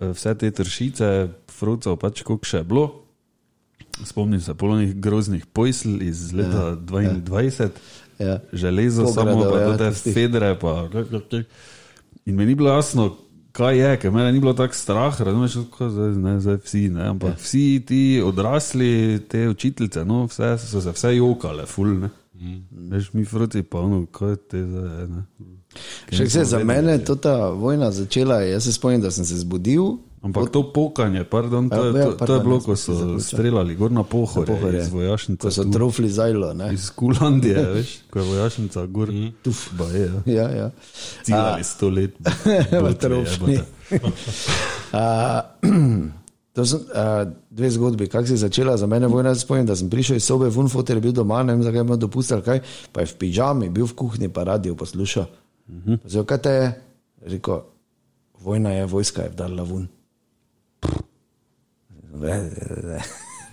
vse te tršice, frucov, pač koliko še je bilo. Spomnim se polnih groznih pojsl iz leta ja, 22, Ja. ja. železo, Pogradov, samo pa ja, te tistih. fedre. Pa, in mi ni bilo jasno, kaj je, ker me ni bilo tako strah, razumeš, kako zdaj, ne, zdaj vsi, ne, ampak ja. vsi ti odrasli, te učiteljice, no, vse so se vse jokale, ful, ne. Mm. Veš, mi fruci pa ono, kaj te zdaj je, ne. Še se za mene je to ta vojna začela. Jaz se spomnim, da sem se zbudil. Ampak to pokanje, pardon, to, Ja, je, ja, to, to je bilo, ko so streljali gor na Pohorje. iz vojašnice. Ko so trofli zajlo. Ne? Iz Kulandije, veš, ko je vojašnica gor, tuf, ba je, ja. Ja, ja. ciljali sto let. v trofni. To so uh, dve zgodbi, kako se je začela za mene vojna. Spomnim, da sem prišel iz sobe, vun fotor je bil doma, ne vem, zakaj je imel dopust ali kaj, pa je v pižami, bil v kuhinji, pa radio poslušal. Uh -huh. Zdaj, kaj te je? Rekel, vojna je, vojska je vdala vun.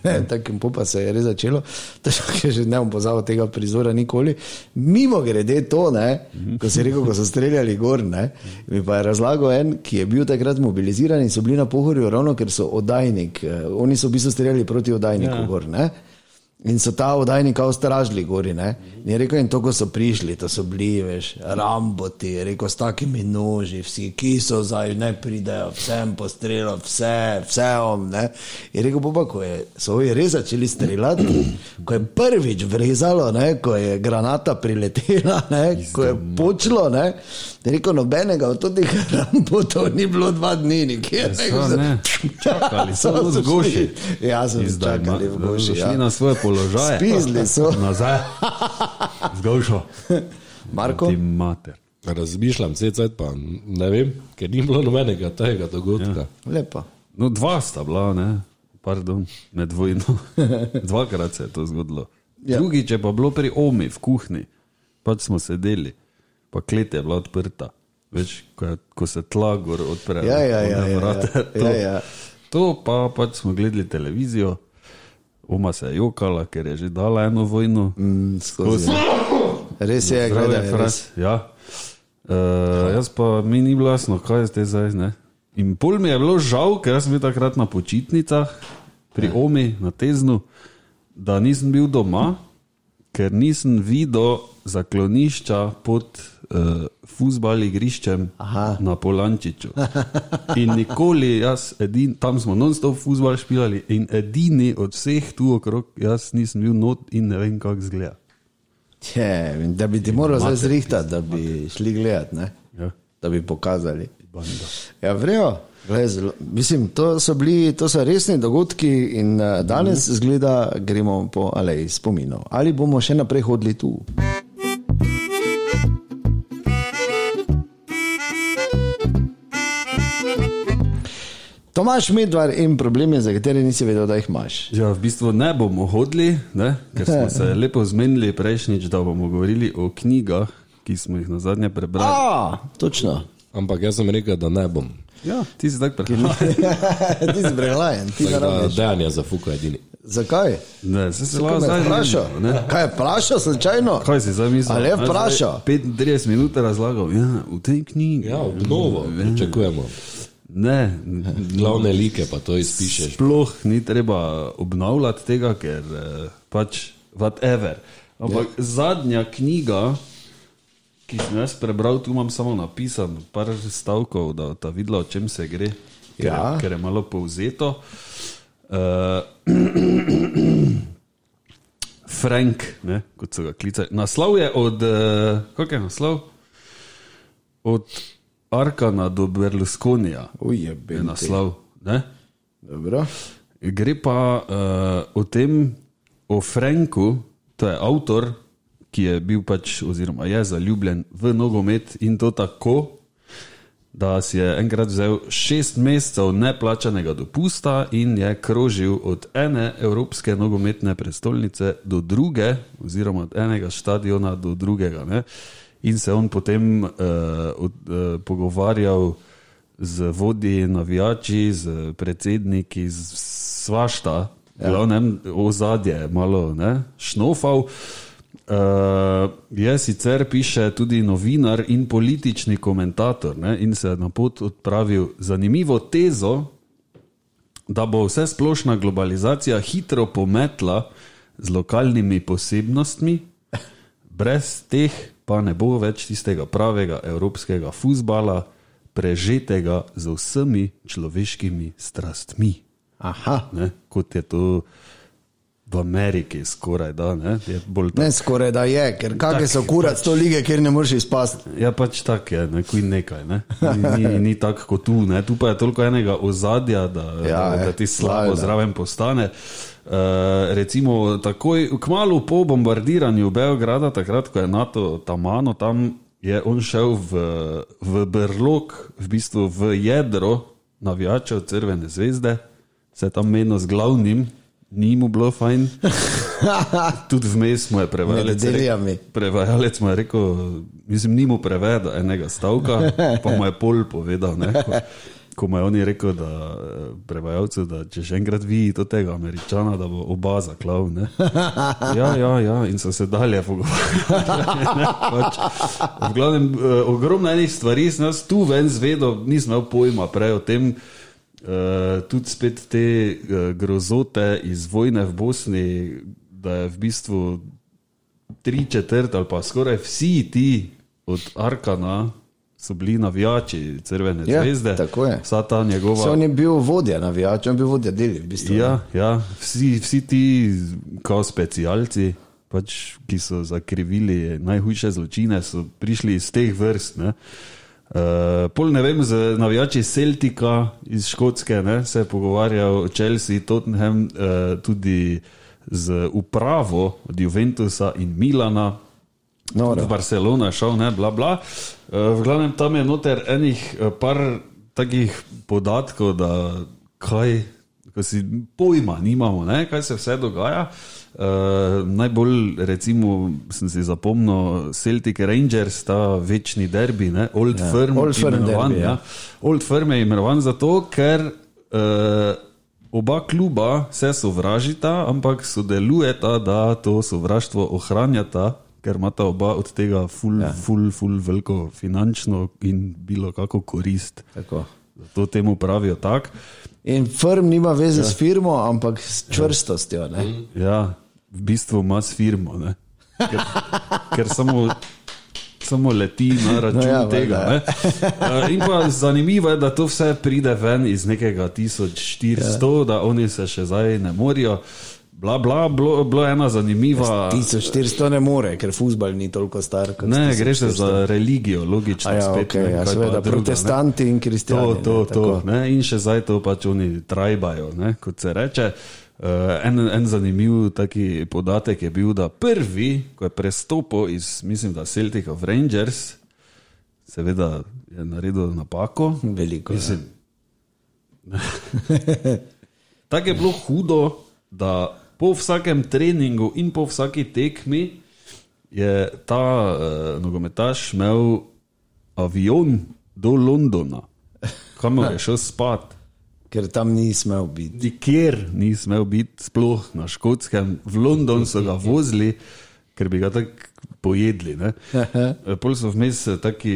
Tako in popa se je res začelo, tako je že ne bom pozabil tega prizora nikoli. Mimo grede to, ne, ko si rekel, ko so streljali gor, ne, mi pa je razlagal en, ki je bil takrat mobiliziran in so bili na pohorju ravno, ker so oddajnik, eh, oni so v bistvu streljali proti oddajniku ja. gor, ne. In so ta oddajnik kao stražili gori, ne. In je rekel, in to, ko so prišli, to so bili, veš, ramboti, rekel, s takimi noži, vsi, ki so zdaj, ne pridejo, vsem postrelil, vse, vse om, ne. Je rekel, pa ko je, so ovi res začeli streljati, ko je prvič vrezalo, ne, ko je granata priletela, ne, ko je počlo, ne. Je rekel, nobenega od teh rambotov ni bilo dva dni nikjer. So, ne, čakali so z goši. Ja, so Zdaj, čakali v goši. Šli Ja. na svoje položaje. Spizli so. Nazaj. Z gošo. Marko? Ti mater. razmišljam, vse cajt pa ne vem, ker ni bilo nobenega tega dogodka. Ja. Lepo. No, dva sta bila, ne, pardon, med vojno. Dvakrat se je to zgodilo. Ja. Ja. Drugič je pa bilo pri Omi v kuhinji, pač smo sedeli, pa klet je bila odprta. Veš, ko, je, ko se tla gor odpre. Ja, ja, ja, ja, vrata, ja. to, Ja, ja. to pa pač smo gledali televizijo, Oma se je jokala, ker je že dala eno vojno. Mm, skozi. Res je, gledaj, res. fras, ja. Uh, jaz pa mi ni bilo jasno, kaj je zdaj zdaj. Ne? In pol mi je bilo žal, ker sem bil takrat na počitnicah pri Ja. Omi na Teznu, da nisem bil doma, ker nisem videl zaklonišča pod uh, fusbal igriščem Aha. na Polančiču. In nikoli, jaz, edin, tam smo non-stop fusbal špilali in edini od vseh tu okrog, jaz nisem bil not in ne vem, kako zgleda. Je, da bi ti moral zdaj zrihtati, da bi šli gledat, ne? Ja. da bi pokazali. Banda. Ja, vrejo. Zelo, mislim, to so, bili, to so resni dogodki in uh, danes Mhm. zgleda, gremo po aleji spominov. Ali bomo še naprej hodili tu? Tomaš Medvar in problemi, za katere nisi vedel, da jih imaš. Ja, v bistvu ne bomo hodili, ne? ker smo se lepo zmenili prejšnjič, da bomo govorili o knjigah, ki smo jih na zadnje prebrali. A, točno. Ampak jaz sem rekel, da ne bom. Ja, ti si tako prehlajen. ti si preglajen, ti ne Tako da rabiš. Dejanje za fuka edini. Zakaj? Ne, se se Kaj lahko me zdaj je vprašal? ne? Kaj je vprašal, slučajno? Kaj si zdaj mislil? Ali je vprašal? 35 minut razlagal, ja, v tej knjigi. Ja, obnovo, pričakujemo. Ne, Glavne like pa to izpišeš. sploh ni treba obnavljati tega, ker eh, pač whatever. Ampak ja. zadnja knjiga, ki sem jaz prebral, tu imam samo napisan par stavkov, da ta videla, o čem se gre, ker, Ja. ker je malo povzeto. Uh, Frank, ne, kot so ga klicali. Naslov je od, uh, kako je naslov? od Arkana do Berlusconija, Uje, je naslov. Ne? Dobro. Gre pa uh, o tem, o Franku, to je avtor, ki je bil pač, oziroma je zaljubljen v nogomet in to tako, da si je enkrat vzel šest mesecev neplačanega dopusta in je krožil od ene evropske nogometne prestolnice do druge, oziroma od enega stadiona do drugega. Ne? In se on potem uh, od, uh, pogovarjal z vodji, navijači, z predsedniki, z svašta, ja. glavnem ozadje, malo ne, šnofal. Uh, je sicer piše tudi novinar in politični komentator ne, in se je na pot odpravil zanimivo tezo, da bo vse splošna globalizacija hitro pometla z lokalnimi posebnostmi, brez teh pa ne bo več tistega pravega evropskega futbala, prežetega z vsemi človeškimi strastmi. Aha. Ne, kot je to v Ameriki, skoraj da. Ne, je Ne skoraj da je, ker kakšne so kurac to lige, kjer ne moreš izpasti. Ja, pač tako je, neko in nekaj. Ne? Ni, ni, ni tako kot tu, ne? tu pa je toliko enega ozadja, da, Ja, da, da je, ti slabo valjda. zraven postane. Uh, recimo, takoj, kmalo po bombardiranju Beograda, takrat, ko je NATO tamano, tam je on šel v, v brlog, v bistvu v jedro navijačev Crvene zvezde, se je tam menil z glavnim, ni mu bilo fajn. Tudi vmes mu je prevajalec rekel, prevajalec mu je rekel, mislim, ni mu prevedel enega stavka, pa mu je pol povedal. Ne, ko, ko mu je oni rekel, da eh, prevajalcu, da če še enkrat vidi to tega američana, da bo oba zaklav. Ne. Ja, ja, ja, in so se dalje pogovarjali. Pač, v glavnem, eh, ogromno enih stvari sem jaz tu ven zvedel, nisem imel pojma prej o tem. Uh, tudi spet te uh, grozote iz vojne v Bosni, da je v bistvu tri četrt ali pa skoraj vsi ti od Arkana so bili navijači Crvene Ja, zvezde. tako je. Vsa ta njegova. Se on je bil vodja navijač, on je bil vodja deli v bistvu. Ja, ja vsi, vsi ti, kot specialci, pač, ki so zakrivili najhujše zločine, so prišli iz teh vrst. Ne. Uh, pol ne vem, z navijači Celtika iz Škotske ne, se je pogovarjal Chelsea, Tottenham, uh, tudi z upravo od Juventusa in Milana. Noro. V Barcelono je šel, ne, bla, bla. Uh, v glavnem tam je noter enih uh, par takih podatkov, da kaj, ko si pojma nimamo, ne, kaj se vse dogaja. Uh, najbolj, recimo, sem si zapomnil Celtic Rangers, ta večni derbi, ne, Old ja, Firm. Old Firm imenovan, derbi, ja. Old Firm je imenovan zato, ker uh, oba kluba se sovražita, ampak sodelujeta, da to sovraštvo ohranjata, ker imata oba od tega ful, ja. ful, ful veliko finančno in bilo kako korist. Tako. Zato temu pravijo tako. In firm nima veze ja. s firmo, ampak s čvrstostjo. Ne? Ja, v bistvu ima s firmo, ne? ker, ker samo, samo leti na račun No ja, ja, tega. Uh, in pa zanimivo je, da to vse pride ven iz nekega 1400, ja. da oni se še zdaj ne morajo. Bla, bla, bilo, bilo ena zanimiva. 1400 ne more, ker futbal ni toliko star. Ne, 1400. gre se za religijo, logično. A ja, spet, ne, ja, kaj pa seveda, druga, ne. protestanti in kristjani, To, to, ne, to. Ne, in še zdaj to pač oni trajbajo, ne, kot se reče. Uh, en, en zanimiv taki podatek je bil, da prvi, ko je prestopil iz, mislim, da Celtic of Rangers, seveda je naredil napako. Veliko, ja. Mislim, Tako je bilo hudo, da po vsakem treningu in po vsaki tekmi je ta uh, nogometaš imel avion do Londona, kamor je šel spat. Ker tam ni smel biti. Nikjer ni smel biti, sploh na škotskem, v London so ga vozili, ker bi ga tako pojedli. ne. Pol so vmes eh, taki,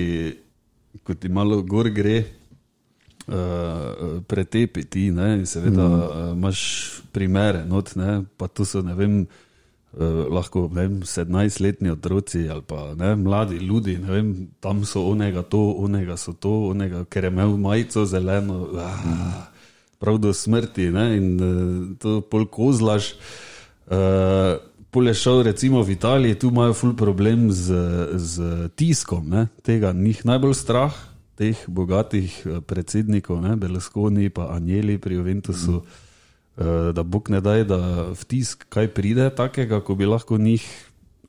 kot ti malo gor gre, uh, pretepiti, ne, in seveda mm. uh, imaš primere, not, ne, pa tu so, ne vem, Uh, lahko ne vem, 17-letni otroci ali pa ne, mladi ljudi, ne vem, tam so onega to, onega so to, onega, ker je imel majico zeleno, ah, prav do smrti ne, in uh, to pol kozlaš. Uh, Pol je šel recimo v Italiji, tu imajo ful problem z, z tiskom, ne? tega njih najbolj strah, teh bogatih eh, predsednikov, ne? Berlusconi pa Anjeli pri Juventusu, mm. da Bog ne daj, da v tisk kaj pride takega, ko bi lahko njih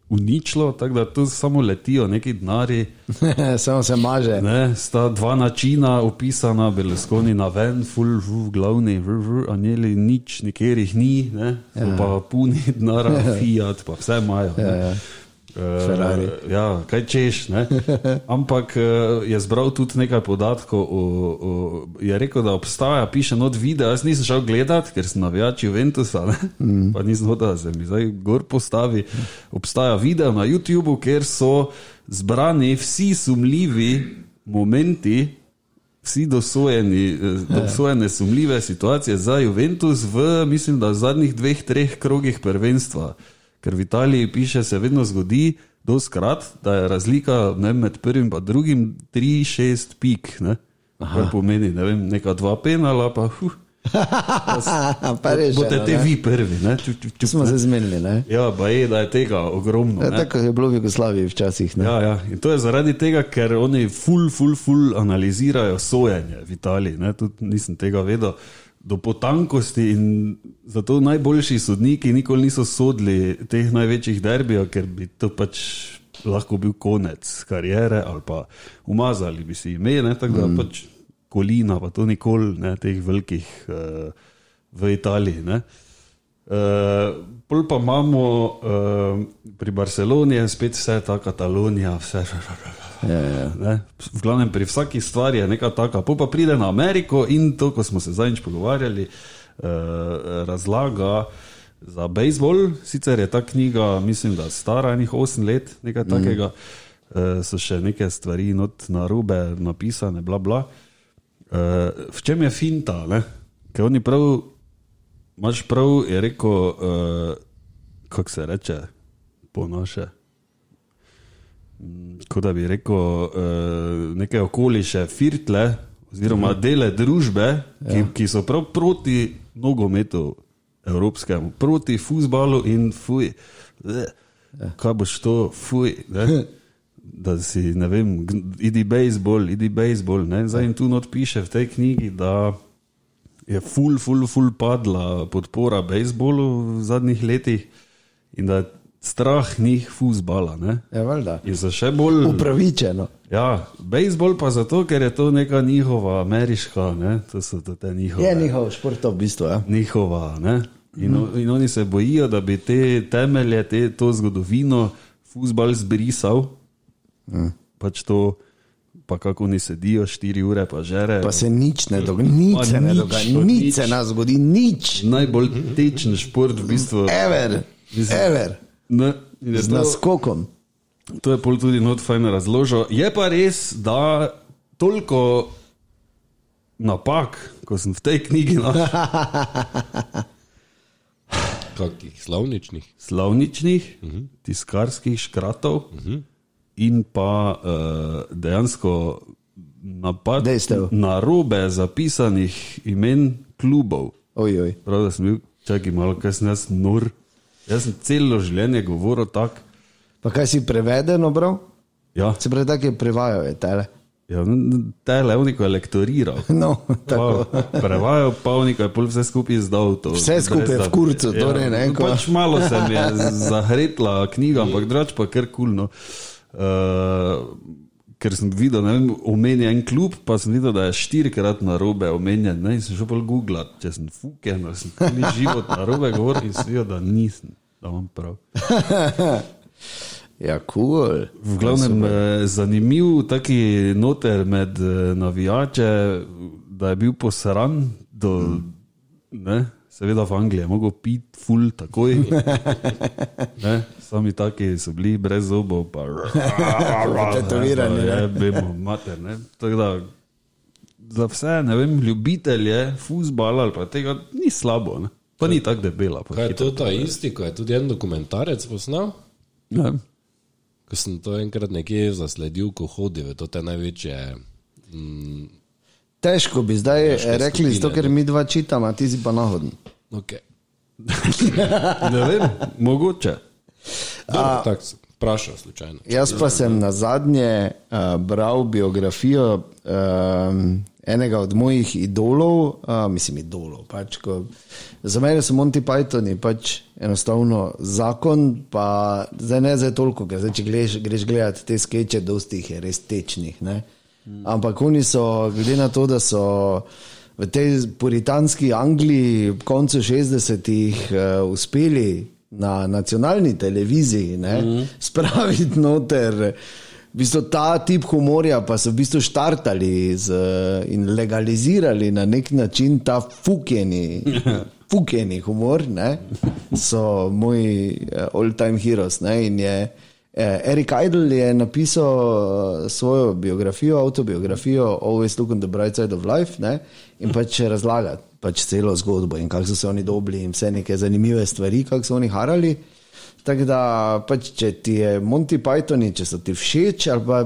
uničilo, tako da tu samo letijo neki denari. samo se maže. Ne, sta dva načina opisana, Berlusconi na ven, full, full glavni, anjeli nič, nikjer jih ni, ne, ja. pa puni denara, Fiat, pa vse imajo. Ja, ja. Uh, ja, kaj češ. Ne? Ampak uh, je zbral tudi nekaj podatkov. O, o, je rekel, da obstaja, piše not video. Jaz nisem šel gledat, ker sem navijač Juventusa, mm. pa nisem hodil, da se mi zdaj gor postavi. Obstaja video na YouTubu, kjer so zbrani vsi sumljivi momenti. Vsi dosojeni, dosojene sumljive situacije za Juventus v, mislim, v zadnjih dveh, treh krogih prvenstva. Ker v Italiji piše, se vedno zgodi, doskrat, da je razlika ne, med prvim in drugim 3-6 pik. Ne? Kar pomeni, ne vem, neka dva penala, pa huh. pa res. Bote te vi prvi, ne? Ču, ču, ču, Smo se zmenili, ne? Ja, pa je, da je tega ogromno. Ja, ne. tako je bilo v Jugoslaviji včasih, ne? Ja, ja. In to je zaradi tega, ker oni ful, ful, ful analizirajo sojenje v Italiji. Ne? Tudi nisem tega vedel. Do potankosti in zato najboljši sodniki nikoli niso sodili teh največjih derbijev, ker bi to pač lahko bil konec karijere ali pa umazali bi si ime, ne? tako da mm. pač kolina, pa to nikoli ne teh velikih uh, v Italiji. Ne? Uh, pol pa imamo uh, pri Barceloni, je spet vse ta Katalonija, vse. Ja. Ne? V glavnem, pri vsaki stvari je neka taka. Pol pa pride na Ameriko in to, ko smo se zadnjič pogovarjali, uh, razlaga za bejzbol. Sicer je ta knjiga, mislim, da stara enih 8 let, nekaj takega, uh, so še neke stvari not na robe napisane, bla bla. Uh, v čem je finta? Ne? Ker oni prav, imaš prav, je rekel, uh, kako se reče, po naše. Kot da bi rekel, uh, neke okoliše, firtle, oziroma dele družbe, ki, ja. ki so prav proti nogometu evropskemu, proti futbalu in fuj. Ja. Kaj boš to, fuj. Ne? Da si, ne vem, idi bejzbol, idi bejzbol. Zdaj jim tu not piše v tej knjigi, da je ful, ful, ful padla podpora bejzbolu v zadnjih letih in da je strah njih fuzbala. Ne? Ja. In so še bolj. Upravičeno. Ja, bejzbol pa zato, ker je to neka njihova ameriška, ne? to so to te njihove. Je njihov šport v bistvu, ja. njihova ne? in, mm. in oni se bojijo, da bi te temelje, te, to zgodovino, fuzbal zbrisal. Mm. Pač to, pa kako oni sedijo, štiri ure, pa žere. Pa se nič ne dogaja, nič se ne dogaja, nič se ne zgodi, nič. Najbolj tečen šport v bistvu. Ever, Mislim- ever. Ne, Z to- naskokom. To je pol tudi not fajn razložil. Je pa res, da toliko napak, ko sem v tej knjigi našel, Kakih slavničnih. slavničnih, uh -huh. tiskarskih škratov uh -huh. in pa uh, dejansko napad Dejstev. na robe zapisanih imen klubov. Oj, oj. Prav, da sem bil, čakaj malo, kaj sem jaz nor. Jaz sem celo življenje govoril tako. Pa kaj si prevedeno, bro? Ja, Se pravi, tako je prevajajo, je tele. ja te levniko je lektoriral. No, tako. Pa, prevajal pa v nekaj, pol vse skupaj izdal. To, Vse skupaj da- v kurcu, torej, ne, ko- Pač malo se mi je zahretla knjiga, ampak drugač pa kar kulno. Uh, ker sem videl, ne vem, omenjen en klub, pa sem videl, da je štirikrat na robe omenjen. Ne, in sem šel pa googlat, če sem fuken, ali sem cel život na robe govoril in sem videl, da nisem, da imam prav. Ja, kul. Cool. V glavnem, eh, zanimiv taki noter med eh, navijače, da je bil posran do, ne, seveda v Angliji, je mogel piti ful takoj. Ne, sami taki so bili brez zobov, pa Tetovirani, ne. Je, vemo, mater, ne. Tako da, za vse, ne vem, ljubitelje fuzbala ali pa tega ni slabo, ne. Pa ni tako debela. pa Kaj je to ta isti, ko je tudi en dokumentarec posnel? Ne. Ko sem to enkrat nekje zasledil, ko hodi v to te največje. Težko bi zdaj Težke rekli, zato, ker mi dva čitamo, ti si pa nahoden. Okay. ne vem, mogoče. Dobro, Vprašal slučajno. Jaz pa sem na zadnje uh, bral biografijo um, enega od mojih idolov, uh, mislim, idolov. Pač, ko, za mene so Monty Pythoni pač enostavno zakon, pa zdaj ne zdaj toliko, ker zdaj, če greš, greš gledati te skeče, dosti jih je res tečnih. Ne? Ampak oni so, glede na to, da so v tej puritanski Angliji v koncu 60-ih uh, uspeli na nacionalni televiziji ne, mm -hmm. spraviti noter. V bistvu ta tip humorja pa so v bistvu štartali z, in legalizirali na nek način ta fukeni, fukeni humor, ne, so moji all-time heroes. Ne, in je Erik Idle je napisal svojo biografijo, autobiografijo Always Look on the Bright Side of Life ne, in pač razlagati pač celo zgodbo in kako so se oni dobili in vse neke zanimive stvari, kako so oni harali. Tako da, pač, če ti je Monty Python, če so ti všeč, ali pa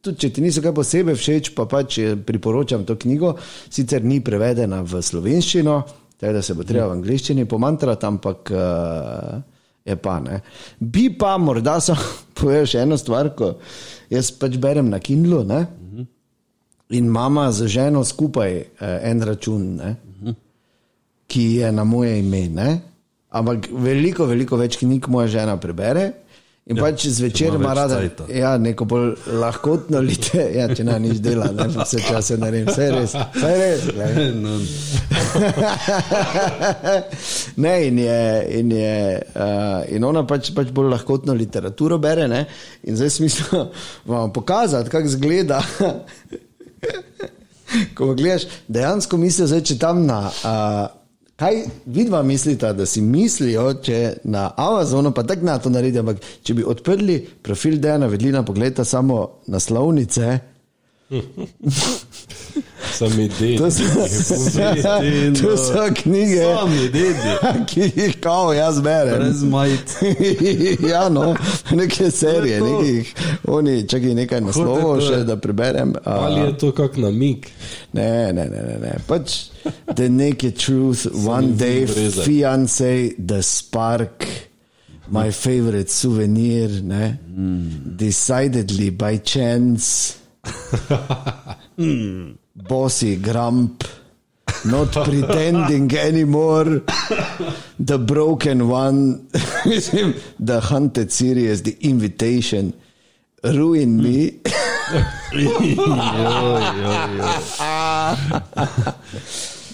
tudi če ti niso kaj posebej všeč, pa pač priporočam to knjigo. Sicer ni prevedena v slovenščino, tako da se bo treba v angliščini pomantrati, ampak uh, je pa ne. Bi pa morda samo povedal še eno stvar, ko jaz pač berem na Kindlu ne? in mama z ženo skupaj uh, en račun. Ne? ki je na moje ime. Ne? Ampak veliko, veliko več knjig moja žena prebere. In ja, pač zvečer ima rada ja, neko bolj lahkotno lite, ja, če ne nič dela, ne pa vse čase naredim, vse je res. Vse je res no. ne, in, je, in, je, uh, in ona pač, pač bolj lahkotno literaturo bere. Ne? In zdaj smisel vam pokazati, kako zgleda. Ko gledaš, dejansko misliš, da če tam na. Uh, Kaj vidva mislita, da si mislijo, če na Amazonu, pa tako na to naredijo, ampak če bi odprli profil Dejana Vedlina, pogledajte samo naslovnice. Sami dedi. To so, to so knjige, ki jih kao jaz berem. ja, no, neke serije, nekih, oni, čakaj nekaj naslovov še, da preberem. Ali je to kak namik? Ne, ne, ne, ne, ne. Pač the naked truth, one day, fiance, the spark. My favorite souvenir, ne? Mm. decidedly by chance. mm. Bossy grump, not pretending anymore. The broken one, the hunted series, the invitation, ruin me.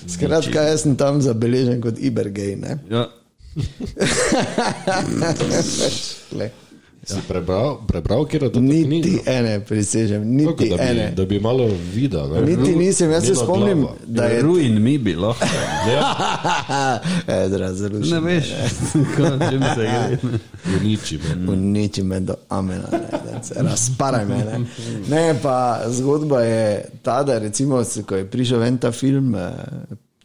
Skratka, jaz sem tam zabeležen kot Ibergej. Ja. Si prebral, prebral kjer je to? Niti knjigo? ene, prisežem, niti Kako, da bi, ene. Da bi malo videl. Ne? Niti nisem, jaz se spomnim, glava. da je Ruin mi bilo. Ja, Edra zrušil. Ne veš, čem se gre. uniči me. Uniči me do amena, ne, razparaj me. Ne. ne, pa zgodba je ta, da recimo, ko je prišel ven ta film, eh,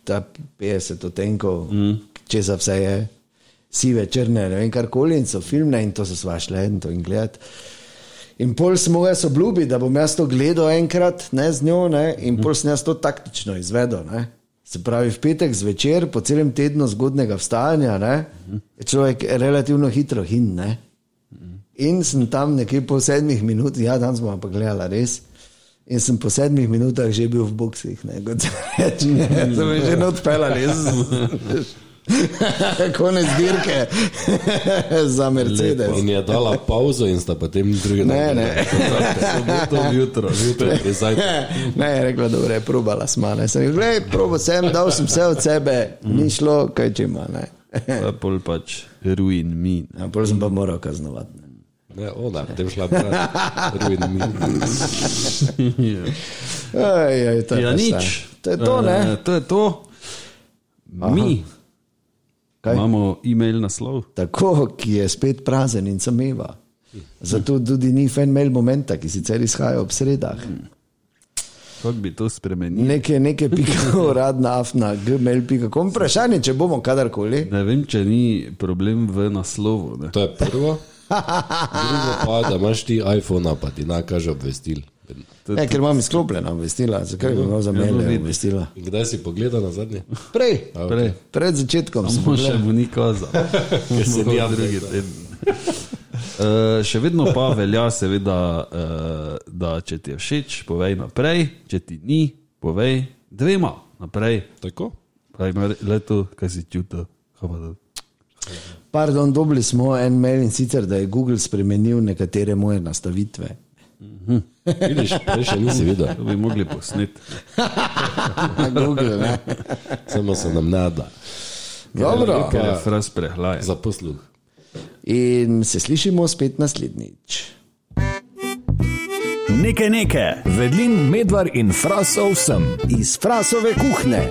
ta 50 otenkov, mm. če za vse je, sive, črne, ne vem karkoli in so filmne in to so sva šle in to in gledati. In pol smo jaz obljubili, da bom jaz to gledal enkrat, ne z njo, ne, in pol sem jaz to taktično izvedel. Ne. Se pravi, v petek zvečer, po celem tednu zgodnega vstajanja, ne, je človek relativno hitro hin. In sem tam nekje po sedmih minutah, ja, danes bomo pa gledali res. In sem po sedmih minutah že bil v boksih, ne, kot se reče, ne, sem že odpeljal, res. Konec dirke za Mercedes. In je dala pauzo in sta potem drugi Ne, ne. Soboto jutro. Zjutraj zajtrku. Ne, je rekla, da je probala smo. Ne, sem rekel, gledaj, probo sem, dal sem vse od sebe, ni šlo, kaj če ima. Pa pol pač ruin mi. Ja, pol sem pa moral kaznovati. ne. Ne, ona, potem šla brati. Ruin mi. Ej, ej, to je Ja, nič. To je to, ne? Eh, To je to. Mi Kaj? imamo e-mail naslov. Tako, ki je spet prazen in sameva. Zato tudi ni fan mail momenta, ki sicer izhaja ob sredah. Kako bi to spremenili? Nekaj, nekaj pika uradna afna, gmail.com. Vprašanje, če bomo kadarkoli. Ne vem, če ni problem v naslovu. Ne. To je prvo. Drugo pa, da imaš ti iPhone, pa ti nakaže obvestil. Ne, ker imam izklopljena obvestila, zakaj bi imel za Ja, no, vidi. obvestila. In kdaj si pogledal na zadnje? Prej, Prej. pred začetkom sem Samo še mu ni kazal. Ker se ni drugi teden. Uh, še vedno pa velja, seveda, uh, da če ti je všeč, povej naprej, če ti ni, povej dvema naprej. Tako? Pravi, leto, kaj si čutil. Kaj pa to? Pardon, dobili smo en mail in sicer, da je Google spremenil nekatere moje nastavitve. Vidiš, prej še nisi videl. To bi mogli posneti. Google, ne? Samo se nam nada. Dobro. Ker je fras prehlajen. Za posluh. In se slišimo spet naslednjič. Nekaj, nekaj, vedlin, medvard in frasov sem. Iz Frasove kuhne.